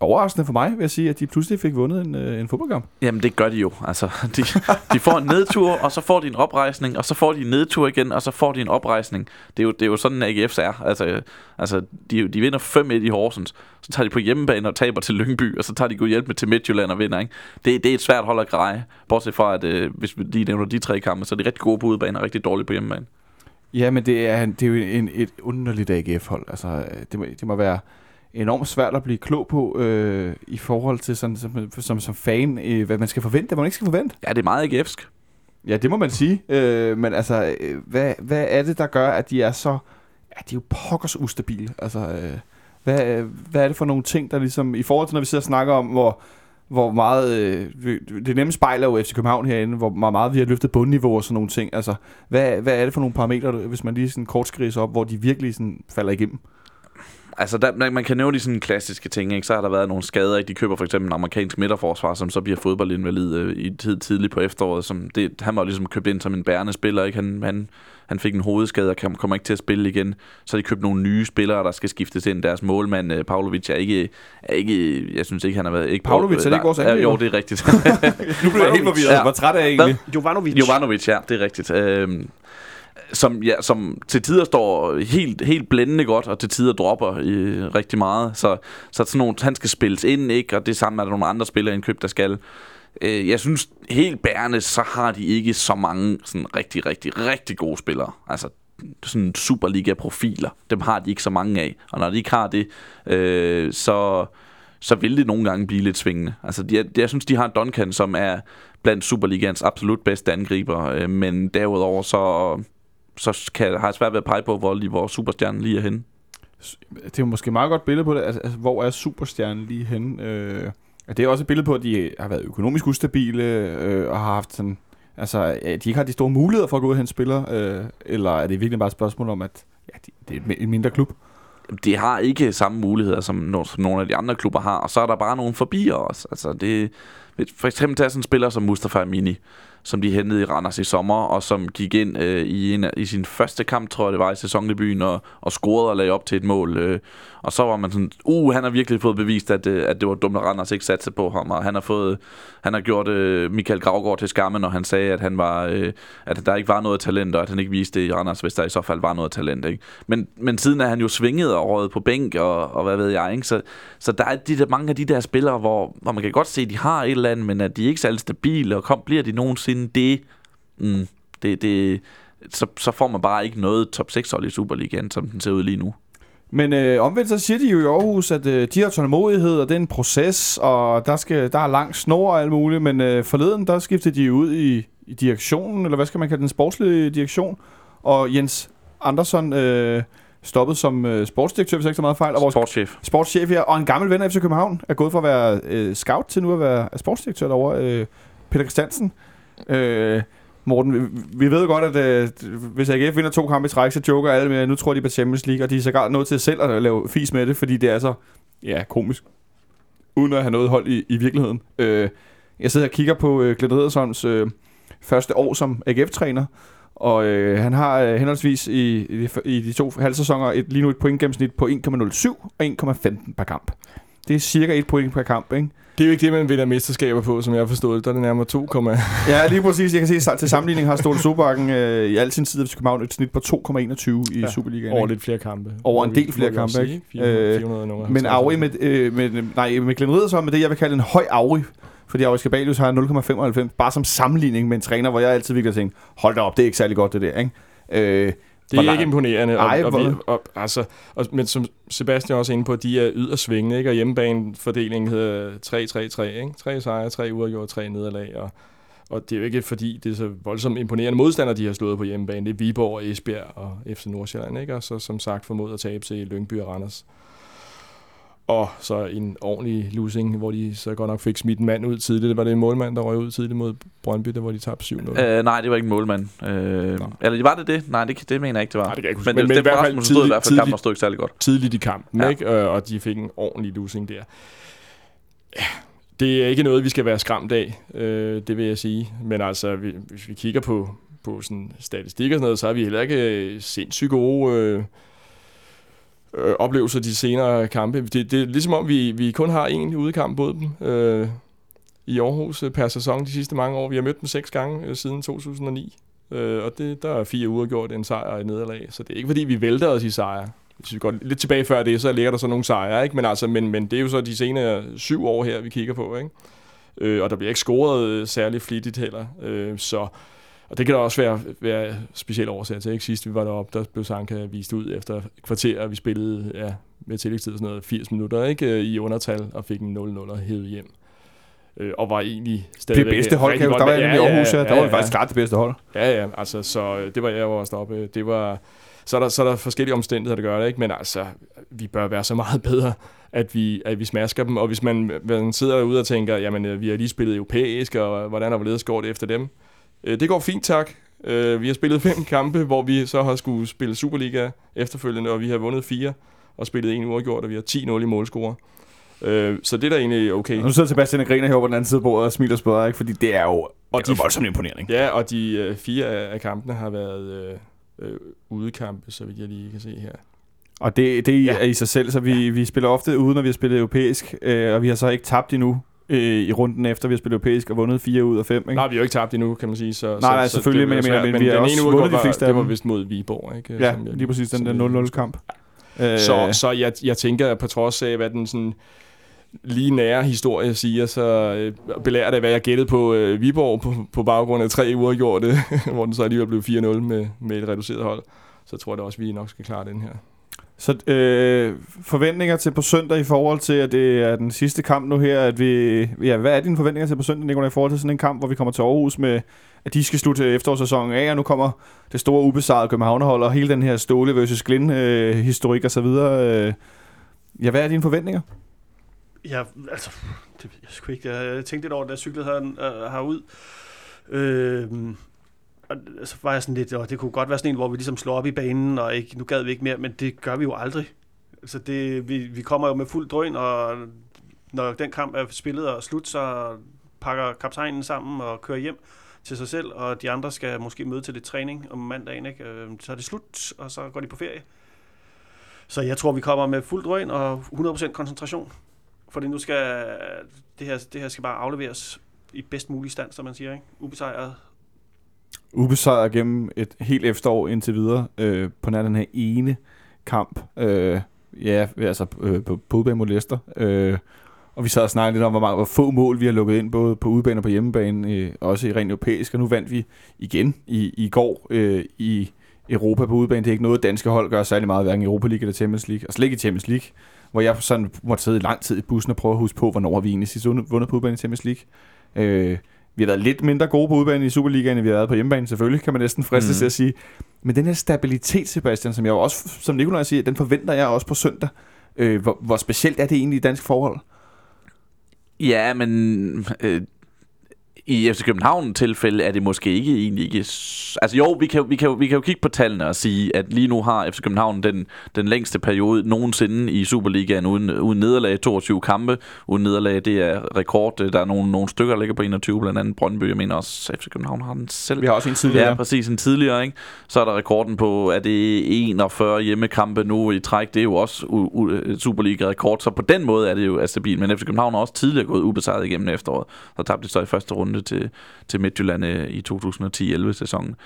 overraskende for mig, vil jeg sige, at de pludselig fik vundet en, øh, en fodboldkamp. Jamen, det gør de jo. Altså, de, de får en nedtur, og så får de en oprejsning, og så får de en nedtur igen, og så får de en oprejsning. Det er jo, det er jo sådan, AGF er. Altså, øh, altså de, de vinder 5-1 i Horsens, så tager de på hjemmebane og taber til Lyngby, og så tager de god hjælp med til Midtjylland og vinder. Ikke? Det, det er et svært hold at greje, bortset fra, at øh, hvis vi lige nævner de tre kampe, så er de rigtig gode på udebane og rigtig dårlige på hjemmebane. Ja, men det er, det er jo en, et underligt AGF-hold. Altså, øh, det, må, det må være enormt svært at blive klog på øh, i forhold til sådan, som, som, som fan, øh, hvad man skal forvente, hvad man ikke skal forvente. Ja, det er meget AGF'sk. Ja, det må man sige. Øh, men altså, øh, hvad, hvad er det, der gør, at de er så... Ja, de er jo pokkers ustabile. Altså, øh, hvad, øh, hvad er det for nogle ting, der ligesom... I forhold til, når vi sidder og snakker om, hvor, hvor meget... Øh, det nemme spejl er jo FC København herinde, hvor meget- meget vi har løftet bundniveau og sådan nogle ting. Altså, hvad, hvad er det for nogle parametre, hvis man lige sådan kort skriver op, hvor de virkelig sådan falder igennem? Altså, der, man- kan nævne de sådan klassiske ting, ikke? Så har der været nogle skader, ikke? De køber for eksempel en amerikansk midterforsvar, som så bliver fodboldinvalid øh, i tid tidligt på efteråret. Som det, han var jo ligesom købt ind som en bærende spiller, ikke? Han, han, han fik en hovedskade og kan- kommer ikke til at spille igen. Så de købt nogle nye spillere, der skal skiftes ind. Deres målmand, øh, Pavlovic, er ikke, er ikke... Jeg synes ikke, han har været... Ikke Pavlovic, er det ikke vores ja, angriber? Jo, det er rigtigt. [laughs] Nu bliver jeg helt forvirret. Ja. Hvor træt er jeg egentlig? Jovanovic. Jovanovic, ja, det er rigtigt. Øhm, som, ja, som til tider står helt, helt blændende godt, og til tider dropper øh, rigtig meget. Så, så sådan nogle, han skal spilles ind, ikke? og det samme er der nogle andre spillere i der skal. Øh, jeg synes, helt bærende, så har de ikke så mange sådan rigtig, rigtig, rigtig gode spillere. Altså sådan Superliga-profiler. Dem har de ikke så mange af. Og når de ikke har det, øh, så, så vil det nogle gange blive lidt svingende. Altså, de, jeg synes, de har Duncan, som er blandt Superligans absolut bedste angriber. Øh, men derudover, så, så kan, har jeg svært ved at pege på, hvor, lige, hvor superstjernen lige er henne. det er måske et meget godt billede på det. Altså, altså hvor er superstjernen lige henne? Øh, det er også et billede på, at de har været økonomisk ustabile øh, og har haft sådan... Altså, at de ikke har de store muligheder for at gå ud og hente spillere, øh, eller er det virkelig bare et spørgsmål om, at ja, de, det er en mindre klub? De har ikke samme muligheder, som, som nogle af de andre klubber har, og så er der bare nogle forbier også. Altså, det, for eksempel tage sådan en spiller som Mustafa Amini, som de hentede i Randers i sommer, og som gik ind øh, i, en, i sin første kamp, tror jeg det var, i sæsondebuten, og, og scorede og lagde op til et mål. Øh, og så var man sådan, uh, han har virkelig fået bevist, at, øh, at det var dumt, at Randers ikke satte på ham, og han har fået, han har gjort øh, Michael Gravgaard til skamme, når han sagde, at han var, øh, at der ikke var noget talent, og at han ikke viste det i Randers, hvis der i så fald var noget talent. Ikke? Men, men siden er han jo svinget og røget på bænk, og, og hvad ved jeg, ikke? Så, så der er de der, mange af de der spillere, hvor, hvor man kan godt se, at de har et eller andet, men at de er ikke særlig stabile, og kom, bliver de nogensinde det, mm, det, det så, så får man bare ikke noget top 6 hold i Superligaen, som den ser ud lige nu. Men øh, omvendt så siger de jo i Aarhus, at øh, de har tålmodighed, og det er en proces, og der, skal, der er lang snor og alt muligt, men øh, forleden, der skiftede de ud i, i direktionen, eller hvad skal man kalde den, sportslige direktion, og Jens Andersson øh, stoppet som øh, sportsdirektør, hvis jeg ikke så meget fejl, og vores Sportschef. sportschef her, og en gammel ven af FC København, er gået fra at være øh, scout til nu at være sportsdirektør derovre, øh, Peter Christiansen. Øh, Morten, vi, vi ved godt, at øh, hvis AGF vinder to kampe i træk, så joker alle med, at nu tror de på Champions League, og de er sågar nødt til selv at lave fis med det, fordi det er så, ja, komisk, uden at have noget hold i, i virkeligheden. Øh, jeg sidder og kigger på øh, Glenn Riddersholms øh, første år som AGF-træner, og øh, han har øh, henholdsvis i, i, de, i de to halvsæsoner et, lige nu et pointgennemsnit på 1,07 og 1,15 per kamp. Det er cirka et point per kamp, ikke? Det er jo ikke det, man vinder mesterskaber på, som jeg har forstået. Der er det nærmere 2, Ja, lige præcis. Jeg kan se, til sammenligning har Ståle Sobakken øh, i al sin tid FC København et snit på 2,21 i Ja, Superligaen. over ikke? lidt flere kampe. Over en del flere kampe, ikke? 400, Øh, 400 nogle Men. Auri med, øh, med, nej, med Glenn Riddersholm med det, jeg vil kalde en høj Auri. Fordi Auri Skabalius har 0,95, bare som sammenligning med en træner, hvor jeg altid virkelig tænkt, hold da op, det er ikke særlig godt det der, ikke? Øh, Det er ikke imponerende. Og, Ej, og, vi, hvor- og, altså, og, men som Sebastian også er inde på, de er ydersvingende, ikke? og hjemmebanefordelingen hedder 3-3-3. Ikke? Tre sejre, tre uafgjort, tre nederlag. Og, og det er jo ikke fordi, det er så voldsomt imponerende modstandere, de har slået på hjemmebane. Det er Viborg, og Esbjerg og FC Nordsjælland. Ikke? Og så som sagt formået at tabe til Lyngby og Randers. Og så en ordentlig losing, hvor de så godt nok fik smidt en mand ud tidligt. Det var det en målmand, der røg ud tidligt mod Brøndby, der hvor de tabte 7-0. Øh, nej, det var ikke en målmand. Øh, Nå. eller var det det? Nej, det, det mener jeg ikke, det var. Nej, det kan jeg ikke men, Men- det, men det, i hvert fald stod i hvert fald, kampen stod ikke særlig godt. tidligt i kampen, Ja. ikke? Øh, og de fik en ordentlig losing der. Ja, det er ikke noget, vi skal være skræmt af, øh, det vil jeg sige. Men altså, vi, hvis vi kigger på, på sådan statistik og sådan noget, så har vi heller ikke sindssygt gode øh, øh, oplevelser de senere kampe. Det, det er ligesom om, vi, vi kun har én udekamp mod dem øh, i Aarhus øh, per sæson de sidste mange år. Vi har mødt dem seks gange øh, siden 2009. Øh, og det, der er fire uger gjort en sejr og et nederlag. Så det er ikke fordi, vi vælter os i sejre. Hvis vi går lidt tilbage før det, så ligger der så nogle sejre, ikke? Men, altså, men, men det er jo så de senere syv år her, vi kigger på, ikke? Øh, og der bliver ikke scoret øh, særlig flittigt heller. Øh, så, og det kan der også være, være specielle årsager til. Ikke? Sidst vi var deroppe, der blev Sanka vist ud efter et kvarter, og vi spillede ja, med tillægstid sådan noget 80 minutter ikke? Øh, i undertal, og fik en 0-0 og hævet hjem. Øh, og var egentlig stadig det bedste hold, kan jeg, der var jeg i Aarhus, ja, der var vi faktisk klart det bedste hold. Ja, ja, altså, så øh, det var jeg jo også deroppe. Det var, så, er der, så er der forskellige omstændigheder, der gør det, ikke? Men altså, vi bør være så meget [laughs] bedre, at vi, at vi smasker dem. Og hvis man, man sidder ude og tænker, jamen, øh, vi har lige spillet europæisk, og hvordan har hvorledes går det efter dem? Øh, det går fint, tak. Øh, vi har spillet [laughs] fem kampe, hvor vi så har skulle spille Superliga efterfølgende, og vi har vundet fire, og spillet en uafgjort, og vi har 10-0 i målscore. Øh, så det er da egentlig okay. Og nu sidder Sebastian og griner herovre på den anden side af bordet og smiler og spørger, ikke? fordi det er jo, og det er de- voldsomt imponerende. Ja, og de øh, fire af, af kampene har været øh, øh, udekampe, så vidt jeg lige kan se her. Og det, det Ja. er i sig selv, så vi, vi spiller ofte ude, når vi har spillet europæisk, øh, og vi har så ikke tabt endnu øh, i runden efter, vi har spillet europæisk og vundet fire ud af fem. Ikke? Nej, vi har jo ikke tabt endnu, kan man sige. Så, Nej, så, nej, så selvfølgelig, det men jeg var mener, svært. men vi har også vundet de fleste af Det var dem. vist mod Viborg, ikke? ja, Som jeg- lige præcis den der jeg- 0-0-kamp. Øh, Så, så jeg, jeg tænker, at på trods af, hvad den sådan lige nære historie siger, så øh, belærer det, hvad jeg gættede på øh, Viborg på, på baggrund af tre uger gjort det, [laughs] hvor den så alligevel blev 4-0 med, med et reduceret hold. Så tror jeg da også, at vi nok skal klare den her. Så øh, forventninger til på søndag i forhold til, at det er den sidste kamp nu her, at vi, ja, hvad er dine forventninger til på søndag, Nicolai, i forhold til sådan en kamp, hvor vi kommer til Aarhus med, at de skal slutte efterårssæsonen af, og nu kommer det store ubesejrede Københavnerhold, og hele den her Ståle versus Glind øh, historik og så videre. Øh, ja, hvad er dine forventninger? Ja, altså, det jeg sgu ikke. Jeg tænkte lidt over, da jeg cyklede her, øh, herud. Øh, og så var jeg sådan lidt, og det kunne godt være sådan en, hvor vi ligesom slår op i banen, og ikke, nu gad vi ikke mere, men det gør vi jo aldrig. Altså det, vi, vi kommer jo med fuld drøn, og når den kamp er spillet og slut, så pakker kaptajnen sammen og kører hjem til sig selv, og de andre skal måske møde til lidt træning om mandagen, ikke? Øhm, så er det slut, og så går de på ferie. Så jeg tror, vi kommer med fuld drøn og 100% koncentration. Fordi nu skal det her, det her skal bare afleveres i bedst mulig stand, som man siger, ikke? Ubesejret ubesejret gennem et helt efterår indtil videre øh, på nær den her ene kamp. Øh, ja, altså øh, på, på udebane mod Leicester. Øh, og vi sad og snakkede lidt om, hvor, mange, hvor få mål vi har lukket ind, både på udebane og på hjemmebane, øh, også i rent europæisk. Og nu vandt vi igen i, i går øh, i Europa på udebane. Det er ikke noget, danske hold gør særlig meget, hverken i Europa League eller Champions League. Og slet ikke i Champions League, hvor jeg sådan måtte sidde lang tid i bussen og prøve at huske på, hvornår har vi egentlig sidst vundet på udebane i Champions League. Øh, vi har været lidt mindre gode på udebane i Superligaen, end vi har været på hjemmebane, selvfølgelig, kan man næsten fristes Mhm. til at sige. Men den her stabilitet, Sebastian, som jeg også, som Nikolaj siger, den forventer jeg også på søndag. Øh, hvor, hvor specielt er det egentlig i dansk forhold? Ja, men øh, i FC København tilfælde er det måske ikke egentlig ikke... Altså jo, vi kan, vi, kan, vi kan jo kigge på tallene og sige, at lige nu har FC København den, den længste periode nogensinde i Superligaen uden, uden nederlag, 22 kampe uden nederlag. Det er rekord. Der er nogle, nogle stykker, der ligger på 21, blandt andet Brøndby. Jeg mener også, FC København har den selv. Vi har også en tidligere. Ja, præcis en tidligere, ikke? Så er der rekorden på, er det 41 hjemmekampe nu i træk. Det er jo også Superliga-rekord, så på den måde er det jo stabilt. Men FC København har også tidligere gået ubesejret igennem efteråret. Så tabte de så i første runde til, til Midtjylland øh, i 2010-11 sæsonen.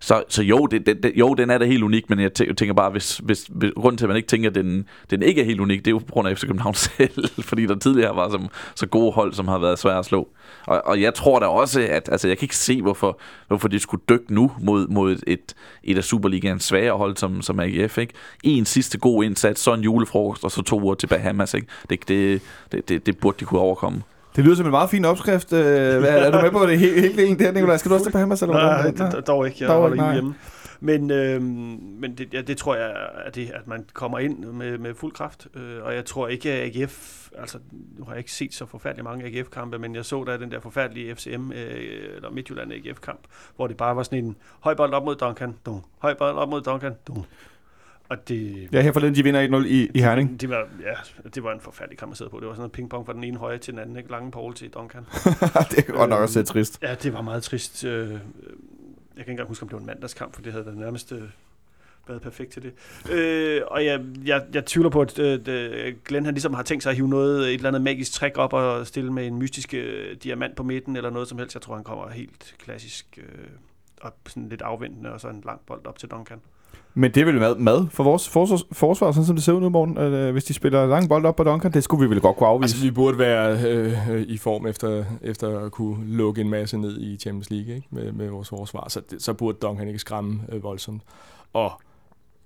Så, så jo, det, det, det, jo, den er da helt unik, men jeg tænker bare, hvis, hvis, hvis grunden til, at man ikke tænker, at den, den ikke er helt unik, det er jo på grund af FC København [laughs] selv, fordi der tidligere var som, så gode hold, som har været svære at slå. Og, og jeg tror da også, at altså, jeg kan ikke se, hvorfor, hvorfor de skulle dykke nu mod, mod et, et af Superligaens svære hold, som, som AGF. Ikke? En sidste god indsats, så en julefrokost, og så to uger til Bahamas. Ikke? Det, det, det, det, det burde de kunne overkomme. Det lyder som en meget fin opskrift. Øh, hvad- er du med på det hele, hele delen der, Nicolaj? Skal du også til Bahamas? Eller Nej, d- dog ikke. Jeg Dog holder ikke, nej. hjemme. Men, øh, men det, ja, det tror jeg er det, at man kommer ind med, med fuld kraft. Øh, og jeg tror ikke, at AGF... Altså, nu har jeg ikke set så forfærdeligt mange AGF-kampe, men jeg så da den der forfærdelige FCM, øh, eller Midtjylland AGF-kamp, hvor det bare var sådan en høj bold op mod Duncan, dum. høj bold op mod Duncan, dum. Og det, Ja, her forleden, de vinder 1-0 i, i Herning. det var, ja, det var en forfærdelig kamp at sidde på. Det var sådan noget pingpong fra den ene høje til den anden, ikke? Lange Paul til Duncan. [laughs] det godt nok også lidt trist. Ja, det var meget trist. Øh, Jeg kan ikke engang huske, om det var en mandagskamp, for det havde været nærmest øh, været perfekt til det. Øh, og jeg, jeg, jeg tvivler på, at øh, øh, Glenn han ligesom har tænkt sig at hive noget, et eller andet magisk trick op og stille med en mystisk øh, diamant på midten eller noget som helst. Jeg tror, han kommer helt klassisk øh, op sådan lidt afventende, og så en lang bold op til Duncan. Men det vil være mad, for vores forsvar, forsvar, sådan som det ser ud nu, i morgen. øh, hvis de spiller lang bold op på Duncan. Det skulle vi vel godt kunne afvise. Altså, vi burde være øh, øh, i form efter, efter at kunne lukke en masse ned i Champions League ikke? Med, med vores forsvar. Så, det, så burde Duncan ikke skræmme øh, voldsomt. Og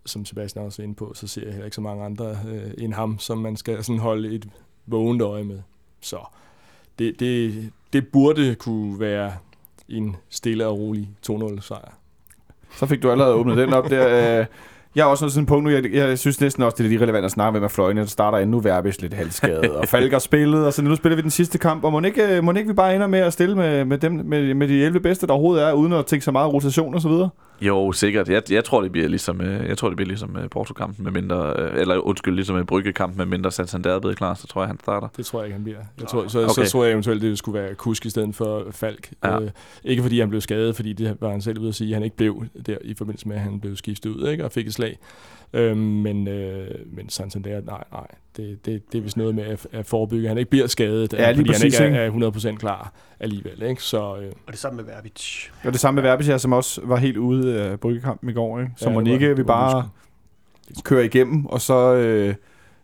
som Sebastian også er inde på, så ser jeg heller ikke så mange andre øh, end ham, som man skal sådan holde et vågent øje med. Så det, det, det burde kunne være en stille og rolig 2-0 sejr. Så fik du allerede åbnet den op der. Øh. Jeg er også nået sådan en punkt nu, jeg, jeg synes næsten også, det er lidt relevant at snakke med, med fløjene, der starter endnu Verbis lidt halvskadet, og Falker spillet, og så nu spiller vi den sidste kamp, og må ikke, øh, må ikke vi bare ender med at stille med, med, dem, med, med de 11 bedste, der overhovedet er, uden at tænke så meget rotation og så videre? Jo, sikkert. Jeg, jeg tror, det bliver ligesom, øh, jeg tror, det bliver ligesom øh, Porto-kampen med mindre, øh, eller undskyld, ligesom øh, Brygge-kampen med mindre Santander er blevet klar, så tror jeg, han starter. Det tror jeg ikke, han bliver. Jeg tror, så, Okay. så tror jeg eventuelt, det skulle være Kusk i stedet for Falk. Ja. Øh, ikke fordi han blev skadet, fordi det var han selv ude at sige, at han ikke blev der i forbindelse med, at han blev skiftet ud ikke, og fik et slag. Øh, men, øh, men Santander, nej, nej. Det, det, det er vist noget med at, at forebygge, at han ikke bliver skadet, Ja, lige fordi præcis, han ikke? er, er 100% klar alligevel. Ikke? Så øh, Og det samme med Verbic. Og det samme med Verbis her, som også var helt ude af bryggekampen i går, ikke? Så Ja, ikke vi bare køre igennem, og så... Øh,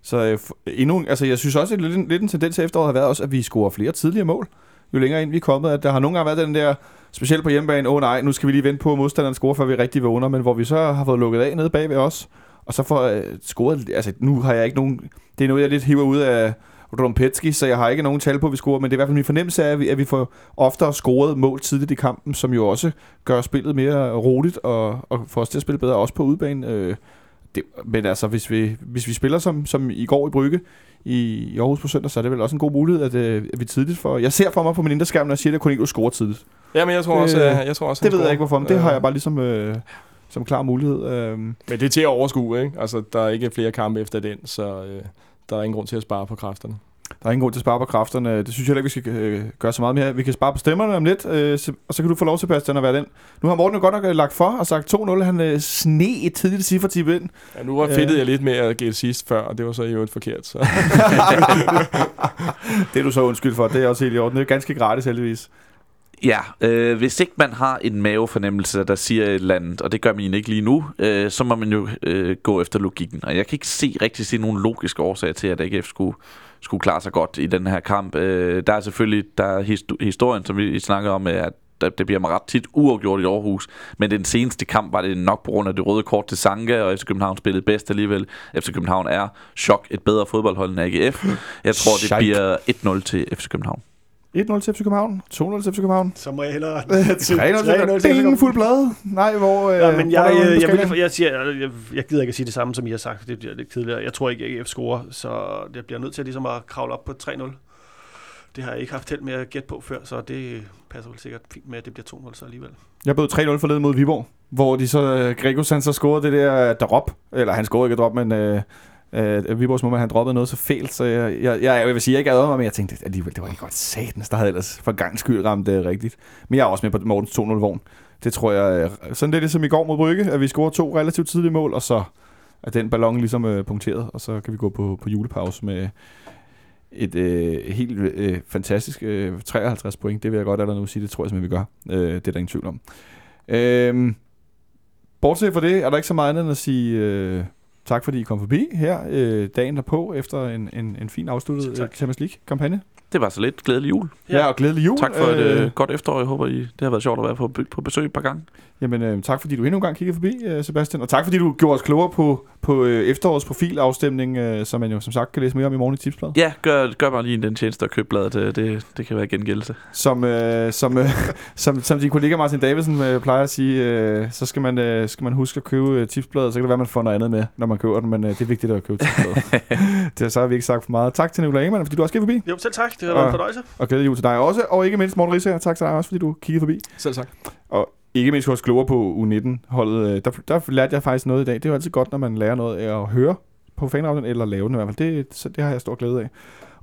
så øh, endnu, en- altså jeg synes også, at lidt, en- lidt en tendens til efteråret har været også, at vi scorer flere tidligere mål, jo længere ind vi er kommet. At der har nogle gange været den der, specielt på hjemmebane, åh oh, nej, nu skal vi lige vente på, at modstanderen scorer, før vi rigtig vågner, men hvor vi så har fået lukket af nede bag ved os, og så får øh, scoret, altså nu har jeg ikke nogen, det er noget, jeg lidt hiver ud af Rumpetski, så jeg har ikke nogen tal på, at vi scorer, men det er i hvert fald min fornemmelse af, at vi, at vi får oftere scoret mål tidligt i kampen, som jo også gør spillet mere roligt og, og får os til at spille bedre, også på udebane. Øh, det, men altså, hvis vi, hvis vi spiller som, som i går i Brygge i, i Aarhus på søndag, så er det vel også en god mulighed, at, øh, at vi tidligt får... Jeg ser for mig på min indre skærm, når jeg siger, at Cornelius scorer tidligt. ja, men jeg tror også, øh, jeg tror også Det ved jeg ikke hvorfor, men det Øh, har jeg bare ligesom øh, som klar mulighed. Øh, Men det er til at overskue, ikke? Altså, der er ikke flere kampe efter den, så øh, der er ingen grund til at spare på kræfterne. der er ingen grund til at spare på kræfterne. Det synes jeg heller ikke, vi skal øh, gøre så meget mere. Vi kan spare på stemmerne om lidt, øh, og så kan du få lov, Sebastian, at være den. Nu har Morten jo godt nok øh, lagt for og sagt 2-0. Han øh, sne et tidligt ciffertip ind. Ja, nu var fedtet jeg lidt med at gætte sidst før, og det var så i øvrigt forkert. Så. [laughs] det er du så undskyld for. Det er også helt i orden. Det er ganske gratis, heldigvis. Ja, øh, hvis ikke man har en mavefornemmelse, der siger et eller andet, og det gør man ikke lige nu, øh, så må man jo øh, gå efter logikken. Og jeg kan ikke se rigtig se nogen logiske årsager til, at AGF skulle, skulle klare sig godt i den her kamp. Øh, der er selvfølgelig der er histo- historien, som vi snakker om, at det bliver ret tit uafgjort i Aarhus. Men den seneste kamp var det nok på grund af det røde kort til Sanka, og FC København spillede bedst alligevel. FC København er chok et bedre fodboldhold end AGF. Jeg tror, det bliver 1-0 til FC København. 1-0 til FC København. 2-0 til FC København. Så må jeg hellere... 3-0 [laughs] til Ding, fuld blad. Nej, hvor... Øh, Ja, men jeg, hvor jeg, på jeg, skalaen? jeg, siger, jeg, jeg, gider ikke at sige det samme, som I har sagt. Det bliver lidt kedeligt. Jeg tror ikke, at AGF scorer, så jeg bliver nødt til ligesom at kravle op på 3-0. Det har jeg ikke haft held med at gætte på før, så det passer vel sikkert fint med, at det bliver 2-0 så alligevel. Jeg bød 3-0 forleden mod Viborg, hvor de så, øh, Gregos han så scorede det der drop, eller han scorede ikke drop, men øh, øh, Viborgs målmand, han droppede noget så fælt, så jeg, jeg, jeg, jeg vil sige, jeg ikke advarer mig, men jeg tænkte, alligevel, det var ikke godt satans, der havde ellers for gang skyld ramt det rigtigt. Men jeg er også med på Mortens 2-0-vogn. Det tror jeg, øh, sådan lidt som i går mod Brygge, at vi scorer to relativt tidlige mål, og så er den ballon ligesom øh, punkteret, og så kan vi gå på, på julepause med et øh, helt øh, fantastisk øh, 53 point. Det vil jeg godt allerede nu sige, det tror jeg simpelthen, vi gør. Øh, det er der ingen tvivl om. Øh, bortset fra det, er der ikke så meget andet end at sige øh, tak, fordi I kom forbi her øh, dagen derpå, efter en, en, en fin afsluttet øh, Champions League-kampagne. Det var så lidt. Glædelig jul. Ja. ja, og glædelig jul. Tak for et øh, godt efterår. Jeg håber, I, det har været sjovt at være på, på besøg et par gange. Jamen, øh, tak fordi du endnu en gang kiggede forbi, øh, Sebastian. Og tak fordi du gjorde os klogere på, på øh, efterårets profilafstemning, øh, som man jo som sagt kan læse mere om i morgen i Tipsbladet. Ja, gør, gør mig lige den tjeneste at købe bladet. Det, det, det kan være gengældelse. Som, øh, som, øh, [laughs] som, som din kollega Martin Davidsen øh, plejer at sige, øh, så skal man, øh, skal man huske at købe øh, Tipsbladet, så kan det være, man får noget andet med, når man køber den, men øh, det er vigtigt at købe Tipsbladet. [laughs] det så har vi ikke sagt for meget. Tak til Nicolai Ingemann, fordi du også kiggede forbi, Jo, selv tak. Det har været en Og- fornøjelse. og glædelig jul til dig også, og ikke mindst Morten Risser, tak til dig også, fordi du kiggede forbi. Selv tak ikke mindst hos klogere på U19-holdet, øh, der, der lærte jeg faktisk noget i dag. Det er jo altid godt, når man lærer noget af at høre på fanaften, eller lave den i hvert fald. Det, så det har jeg stor glæde af.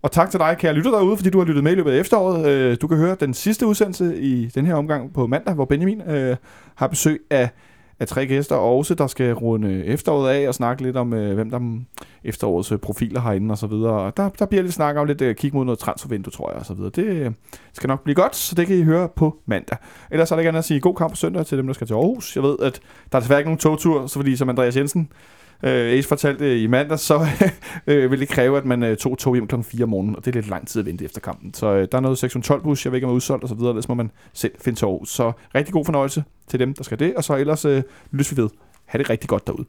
Og tak til dig, kære lytter derude, fordi du har lyttet med i løbet af efteråret. Øh, du kan høre den sidste udsendelse i den her omgang på mandag, hvor Benjamin øh, har besøg af, af tre gæster, også der skal runde efteråret af og snakke lidt om, øh, hvem der efterårets øh, profiler herinde og så videre. Der, der bliver lidt snak om lidt øh, kig mod noget transfervindue, tror jeg, og så videre. Det øh, skal nok blive godt, så det kan I høre på mandag. Ellers er det gerne at sige god kamp på søndag til dem, der skal til Aarhus. Jeg ved, at der er desværre ikke nogen togtur, så fordi som Andreas Jensen øh, Ace fortalte øh, i mandag, så [laughs] øh, vil det kræve, at man øh, tog tog hjem kl. 4 om morgenen, og det er lidt lang tid at vente efter kampen. Så øh, der er noget 612 bus, jeg ved ikke om er udsolgt og så videre, ellers må man selv finde sig Så rigtig god fornøjelse til dem, der skal det, og så ellers øh, lyttes vi ved. Ha' det rigtig godt derude.